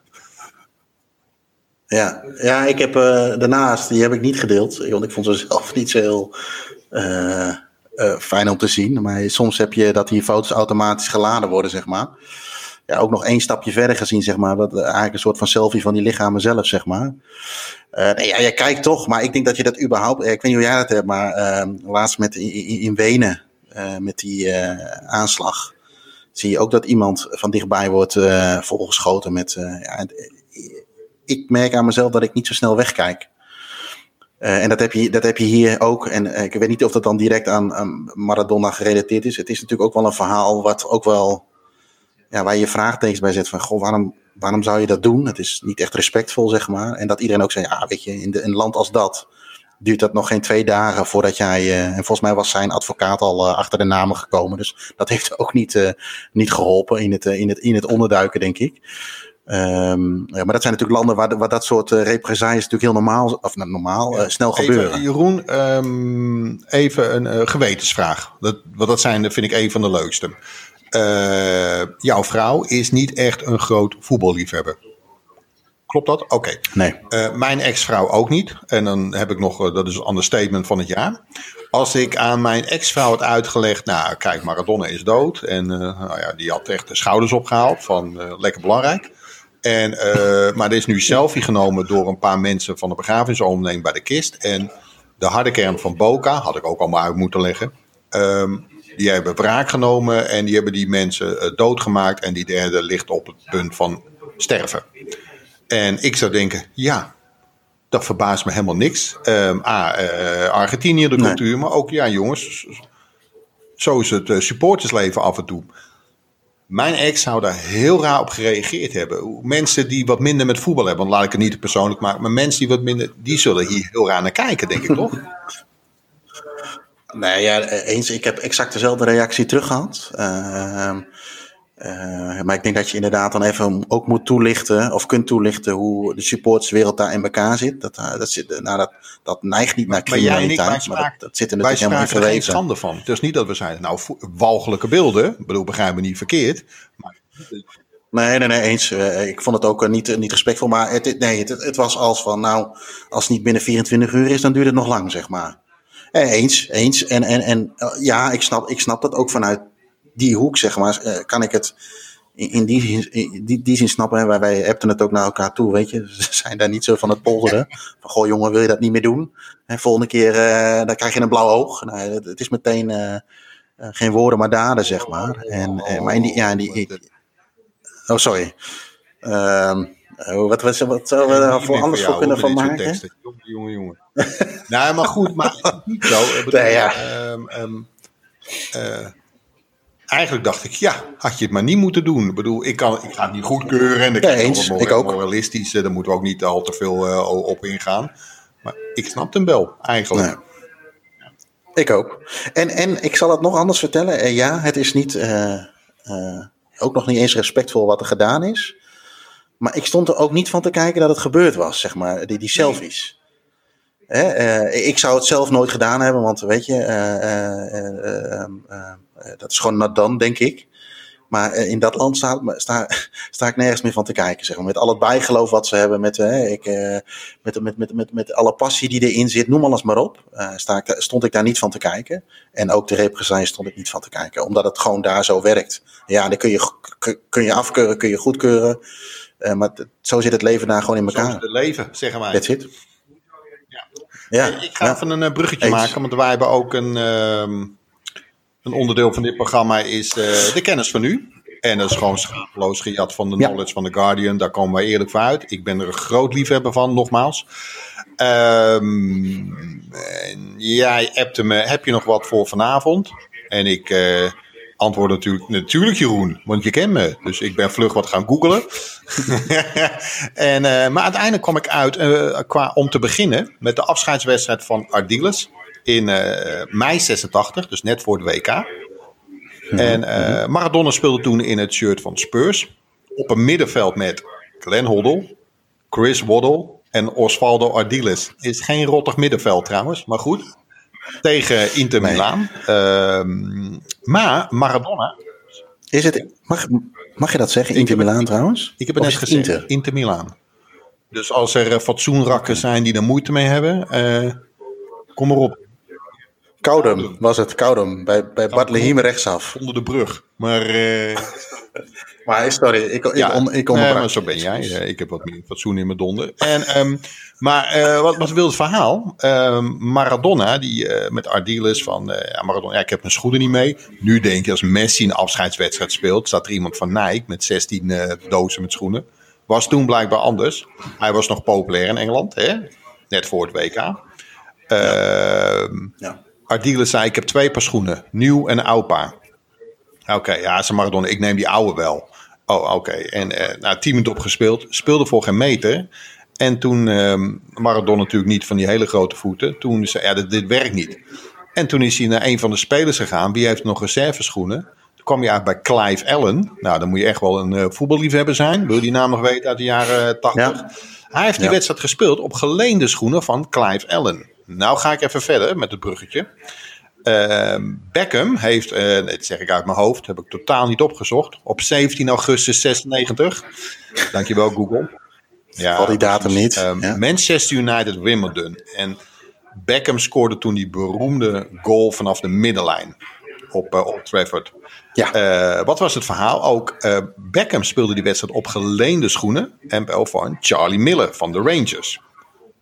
Ja, ja ik heb uh, daarnaast, die heb ik niet gedeeld. Want ik vond ze zelf niet zo heel uh, uh, fijn om te zien. Maar soms heb je dat die foto's automatisch geladen worden, zeg maar. ja, ook nog één stapje verder gezien, zeg maar. Wat, eigenlijk een soort van selfie van die lichamen zelf, zeg maar. nee, ja, jij kijkt toch, maar ik denk dat je dat überhaupt... Ik weet niet hoe jij dat hebt, maar ehm, laatst met in, in Wenen, met die aanslag zie je ook dat iemand van dichtbij wordt volgeschoten met. Ja, ik merk aan mezelf dat ik niet zo snel wegkijk. Uh, en dat heb, je, dat heb je hier ook. En ik weet niet of dat dan direct aan, Maradona gerelateerd is. Het is natuurlijk ook wel een verhaal wat ook wel. Ja, waar je vraagtekens bij zet van. Goh, waarom, waarom zou je dat doen? Het is niet echt respectvol, zeg maar. En dat iedereen ook zei: ja, weet je, in, een land als dat duurt dat nog geen twee dagen voordat jij. Uh, en volgens mij was zijn advocaat al achter de namen gekomen. Dus dat heeft ook niet, niet geholpen in het, in, het, in het onderduiken, denk ik. Um, ja, maar dat zijn natuurlijk landen waar, waar dat soort represailles natuurlijk heel normaal, of nou, normaal, ja, snel even, gebeuren. Jeroen, um, even een gewetensvraag. Dat, want dat zijn, vind ik, een van de leukste. jouw vrouw is niet echt een groot voetballiefhebber. Klopt dat? Oké. Nee. Uh, mijn ex-vrouw ook niet. En dan heb ik nog, uh, dat is een understatement van het jaar. Als ik aan mijn ex-vrouw had uitgelegd, nou kijk, Maradona is dood. En uh, nou ja, die had echt de schouders opgehaald van lekker belangrijk. En, maar er is nu selfie genomen door een paar mensen van de begrafenisonderneming bij de kist. En de harde kern van Boca, had ik ook allemaal uit moeten leggen. Um, die hebben wraak genomen en die hebben die mensen doodgemaakt. En die derde ligt op het punt van sterven. En ik zou denken, ja, dat verbaast me helemaal niks. Um, A, uh, Argentinië, de cultuur, maar ook, ja jongens, zo is het supportersleven af en toe. Mijn ex zou daar heel raar op gereageerd hebben. Mensen die wat minder met voetbal hebben, want laat ik het niet persoonlijk maken, maar mensen die wat minder, die zullen hier heel raar naar kijken, denk ik toch? Nee, ja, eens. Ik heb exact dezelfde reactie terug gehad. Uh, uh, maar ik denk dat je inderdaad dan even ook moet toelichten, of kunt toelichten, hoe de supporterswereld daar in elkaar zit. Dat, uh, dat, zit, nou, dat, dat neigt niet naar criminaliteit, maar, maar dat, dat, zit er natuurlijk helemaal. Wij geen schande van. Het is niet dat we zeiden, nou, walgelijke beelden, ik bedoel, begrijp me niet verkeerd. Maar... Nee, nee, nee, eens. Uh, ik vond het ook niet, niet respectvol, maar het, nee, het, het was als van, nou, als het niet binnen 24 uur is, dan duurt het nog lang, zeg maar. eens, eens. En, en, en ja, ik snap, ik snap dat ook vanuit die hoek, zeg maar, uh, kan ik het in die, in die, die zin snappen. Wij, wij hebben het ook naar elkaar toe, weet je. Ze zijn daar niet zo van het polderen. Van, goh jongen, wil je dat niet meer doen? En volgende keer, uh, dan krijg je een blauw oog. Nou, het, het is meteen uh, geen woorden, maar daden, zeg maar. En, maar in die, ja, in die... Oh, sorry. Uh, wat, wat, wat zouden we daar voor anders voor kunnen van maken? Jongen, jongen, jongen. nou, maar goed, maar niet zo. Nee, ja. Um, um, eigenlijk dacht ik, ja, had je het maar niet moeten doen. Ik bedoel, ik, kan, ik ga het niet goedkeuren en ik ja, eens, ik ook. moralistisch, daar moeten we ook niet al te veel uh, op ingaan. Maar ik snap hem wel, eigenlijk. Nee. Ik ook. En, en ik zal het nog anders vertellen. Uh, ja, het is niet, uh, ook nog niet eens respectvol wat er gedaan is. Maar ik stond er ook niet van te kijken dat het gebeurd was, zeg maar, die, die selfies. Hè, ik zou het zelf nooit gedaan hebben, want weet je, eh, dat is gewoon dan, denk ik. Maar eh, in dat land sta, sta, sta, ik nergens meer van te kijken. Zeg maar. Met al het bijgeloof wat ze hebben, met, ik, met, met, met, met, met alle passie die erin zit, noem alles maar op. Uh, sta ik, stond ik daar niet van te kijken. En ook de represailles stond ik niet van te kijken. Omdat het gewoon daar zo werkt. Ja, dan kun je, kun je afkeuren, kun je goedkeuren. maar zo zit het leven daar gewoon in elkaar. Zo zit het leven, zeggen wij. That's it. Ja. Ik ga ja. even een bruggetje maken, want wij hebben ook een... Uh, een onderdeel van dit programma is de, de kennis van u. En dat is gewoon schaamteloos gejat van de knowledge van The Guardian. Daar komen wij eerlijk voor uit. Ik ben er een groot liefhebber van, nogmaals. Um, jij appte me, heb je nog wat voor vanavond? En ik uh, antwoord natuurlijk, natuurlijk Jeroen, want je kent me. Dus ik ben vlug wat gaan googlen. en, uh, maar uiteindelijk kwam ik uit, uh, qua, om te beginnen, met de afscheidswedstrijd van Ardiles in uh, mei 86, dus net voor de WK. Mhm. En uh, Maradona speelde toen in het shirt van Spurs. Op een middenveld met Glenn Hoddle, Chris Waddle en Osvaldo Ardiles. Is geen rottig middenveld trouwens, maar goed. Tegen Inter Milaan. Uh, maar Maradona. Is het, mag, mag je dat zeggen, Inter Milaan trouwens? Ik heb het net gezegd, Inter? Inter Milaan. Dus als er uh, fatsoenrakken zijn die er moeite mee hebben, uh, kom erop Koudem was het, Koudem. Bij, bij Bart rechtsaf. Onder de brug. Maar... Uh... maar sorry, ik, ik, ja, on, ik maar zo ben jij. Ik heb wat meer fatsoen in mijn donder. En, um, maar uh, wat, wat wil het verhaal? Um, Maradona, die uh, met Ardiles van... ja, Maradona, ja, ik heb mijn schoenen niet mee. Nu denk je, als Messi een afscheidswedstrijd speelt... staat er iemand van Nike met 16 dozen met schoenen. Was toen blijkbaar anders. Hij was nog populair in Engeland, hè? net voor het WK. Ja. ja. Ardiles zei, ik heb twee paar schoenen. Nieuw en oud paar. Oké, ja, ze Maradona, ik neem die oude wel. Oh, oké. En uh, nou, tien minuten opgespeeld. Speelde voor geen meter. En toen, uh, Maradona natuurlijk niet van die hele grote voeten. Toen zei ja, dit, dit, werkt niet. En toen is hij naar een van de spelers gegaan. Wie heeft nog reserveschoenen? Toen kwam hij eigenlijk bij Clive Allen. Nou, dan moet je echt wel een uh, voetballiefhebber zijn. Wil je die naam nog weten uit de jaren 80? Ja. Hij heeft die wedstrijd gespeeld op geleende schoenen van Clive Allen. Nou ga ik even verder met het bruggetje. Uh, Beckham heeft, uh, dat zeg ik uit mijn hoofd, heb ik totaal niet opgezocht. Op 17 augustus 96. Dankjewel Google. Ja, Al die datum niet. Uh, Manchester United Wimbledon. En Beckham scoorde toen die beroemde goal vanaf de middenlijn op uh, Old Trafford. Ja. Uh, wat was het verhaal? Ook Beckham speelde die wedstrijd op geleende schoenen. En wel van Charlie Miller van de Rangers.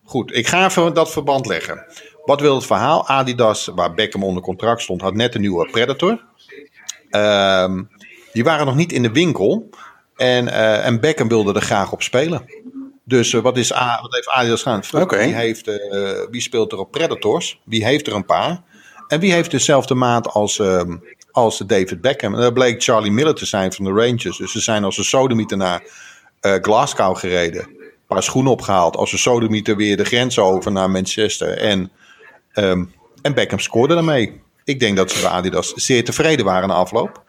Goed, ik ga even dat verband leggen. Wat wil het verhaal? Adidas, waar Beckham onder contract stond, had net een nieuwe Predator. Uh, die waren nog niet in de winkel. En, uh, en Beckham wilde er graag op spelen. Dus uh, wat, is A, wat heeft Adidas gedaan? Okay. Wie, heeft, wie speelt er op Predators? Wie heeft er een paar? En wie heeft dezelfde maat als, ehm, als David Beckham? En dat bleek Charlie Miller te zijn van de Rangers. Dus ze zijn als een sodemieter naar Glasgow gereden paar schoenen opgehaald. Als een sodemieter weer de grens over naar Manchester. En, um, en Beckham scoorde daarmee. Ik denk dat ze bij Adidas zeer tevreden waren na afloop.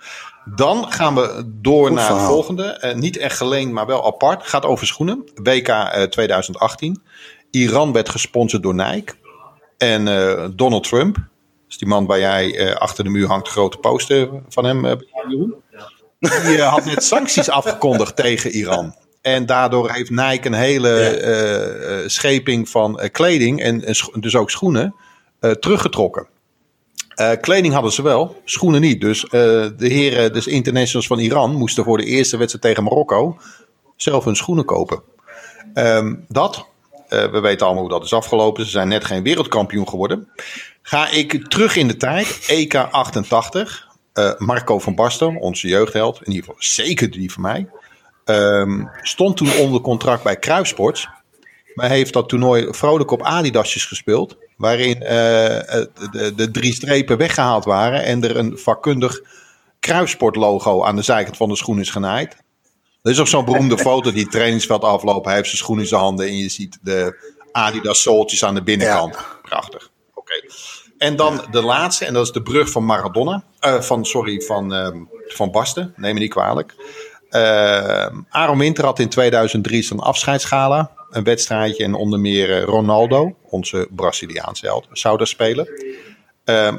Dan gaan we door naar het volgende. Uh, niet echt geleend, maar wel apart. Gaat over schoenen. WK uh, 2018. Iran werd gesponsord door Nike. En uh, Donald Trump. is die man waar jij achter de muur hangt. Grote poster van hem. Die had net sancties afgekondigd tegen Iran. En daardoor heeft Nike een hele scheping van kleding en dus ook schoenen teruggetrokken. kleding hadden ze wel, schoenen niet. Dus de heren, dus internationals van Iran, moesten voor de eerste wedstrijd tegen Marokko zelf hun schoenen kopen. Um, dat, we weten allemaal hoe dat is afgelopen. Ze zijn net geen wereldkampioen geworden. Ga ik terug in de tijd, EK 88. Marco van Basten, onze jeugdheld, in ieder geval zeker die van mij. Um, stond toen onder contract bij Kruipsports. Maar heeft dat toernooi vrolijk op Adidasjes gespeeld. Waarin uh, de, de, drie strepen weggehaald waren. En er een vakkundig Kruipsport logo aan de zijkant van de schoen is genaaid. Er is ook zo'n beroemde foto die het trainingsveld aflopen. Hij heeft zijn schoen in zijn handen. En je ziet de Adidas zooltjes aan de binnenkant. Prachtig. Oké. En dan de laatste. En dat is de brug van Maradona. Uh, van, sorry, van, uh, van Basten. Neem me niet kwalijk. Uh, Aaron Winter had in 2003 zijn afscheidsgala. Een wedstrijdje en onder meer eh, Ronaldo, onze Braziliaanse held, zou daar spelen. Uh,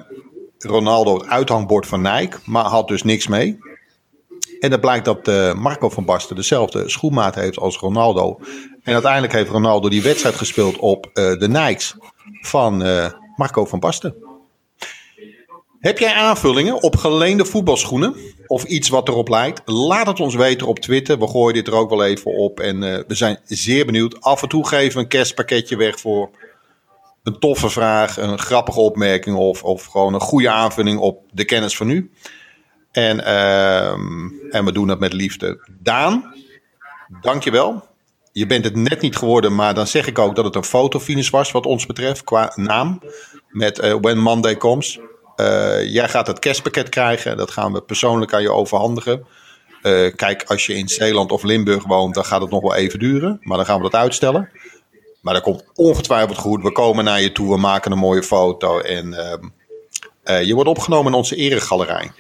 Ronaldo het uithangbord van Nike, maar had dus niks mee. En het blijkt dat uh, Marco van Basten dezelfde schoenmaat heeft als Ronaldo. En uiteindelijk heeft Ronaldo die wedstrijd gespeeld op de Nikes van Marco van Basten. Heb jij aanvullingen op geleende voetbalschoenen? Of iets wat erop lijkt? Laat het ons weten op Twitter. We gooien dit er ook wel even op. En uh, we zijn zeer benieuwd. Af en toe geven we een kerstpakketje weg voor een toffe vraag, een grappige opmerking of, of gewoon een goede aanvulling op de kennis van nu. En, uh, en we doen dat met liefde. Daan, dankjewel. Je bent het net niet geworden, maar dan zeg ik ook dat het een fotofinish was wat ons betreft qua naam. Met uh, When Monday Comes. Uh, jij gaat het kerstpakket krijgen. Dat gaan we persoonlijk aan je overhandigen. Uh, kijk, als je in Zeeland of Limburg woont, dan gaat het nog wel even duren. Maar dan gaan we dat uitstellen. Maar dat komt ongetwijfeld goed. We komen naar je toe, we maken een mooie foto. En uh, je wordt opgenomen in onze eregalerij.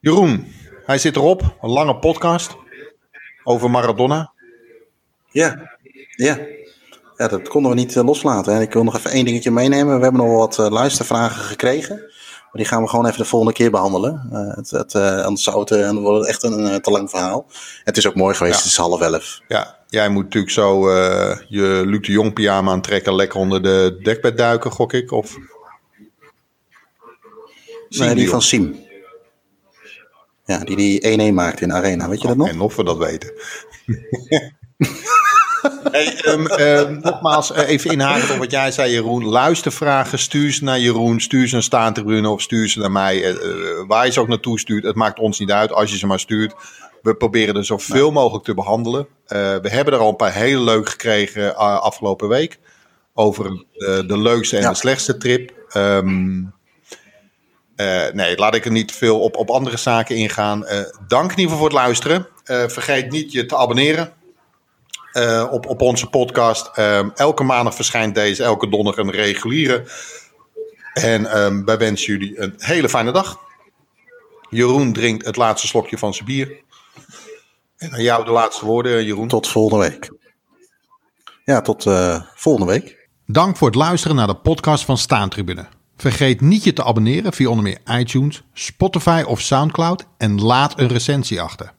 Jeroen, hij zit erop. Een lange podcast over Maradona. Ja, ja. Ja, dat konden we niet eh, loslaten. En ik wil nog even één dingetje meenemen. We hebben nog wat uh, luistervragen gekregen. Maar die gaan we gewoon even de volgende keer behandelen. Uh, het, het, anders zou het, dan wordt het echt een te lang verhaal. Het is ook mooi geweest, het is half elf. Ja, jij moet natuurlijk zo je Luc de Jong pyjama aantrekken. Lekker onder de dekbed duiken, gok ik. Of... Nee, die van Siem. Ja, die die 1-1 maakte in de arena. Weet je dat nog? En of we dat weten. hey, um, um, nogmaals, uh, even inhaken op wat jij zei, Jeroen. Luistervragen, stuur ze naar Jeroen, stuur ze naar Staantribune of stuur ze naar mij. Uh, waar je ze ook naartoe stuurt, het maakt ons niet uit als je ze maar stuurt. We proberen er zoveel mogelijk te behandelen. Uh, we hebben er al een paar hele leuk gekregen afgelopen week. Over de leukste en ja. de slechtste trip. Um, uh, nee, laat ik er niet veel op, op andere zaken ingaan. Uh, dank in ieder geval voor het luisteren. Uh, vergeet niet je te abonneren op, op onze podcast. Um, elke maandag verschijnt deze, elke donderdag een reguliere. En um, wij wensen jullie een hele fijne dag. Jeroen drinkt het laatste slokje van zijn bier. En aan jou de laatste woorden, Jeroen. Tot volgende week. Ja, tot volgende week. Dank voor het luisteren naar de podcast van Staantribune. Vergeet niet je te abonneren via onder meer iTunes, Spotify of Soundcloud en laat een recensie achter.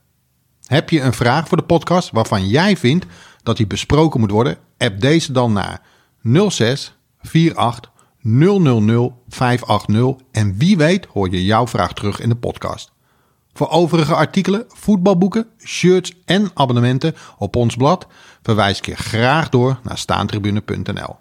Heb je een vraag voor de podcast waarvan jij vindt dat die besproken moet worden? App deze dan naar 06 48 000 580 en wie weet hoor je jouw vraag terug in de podcast. Voor overige artikelen, voetbalboeken, shirts en abonnementen op ons blad verwijs ik je graag door naar staantribune.nl.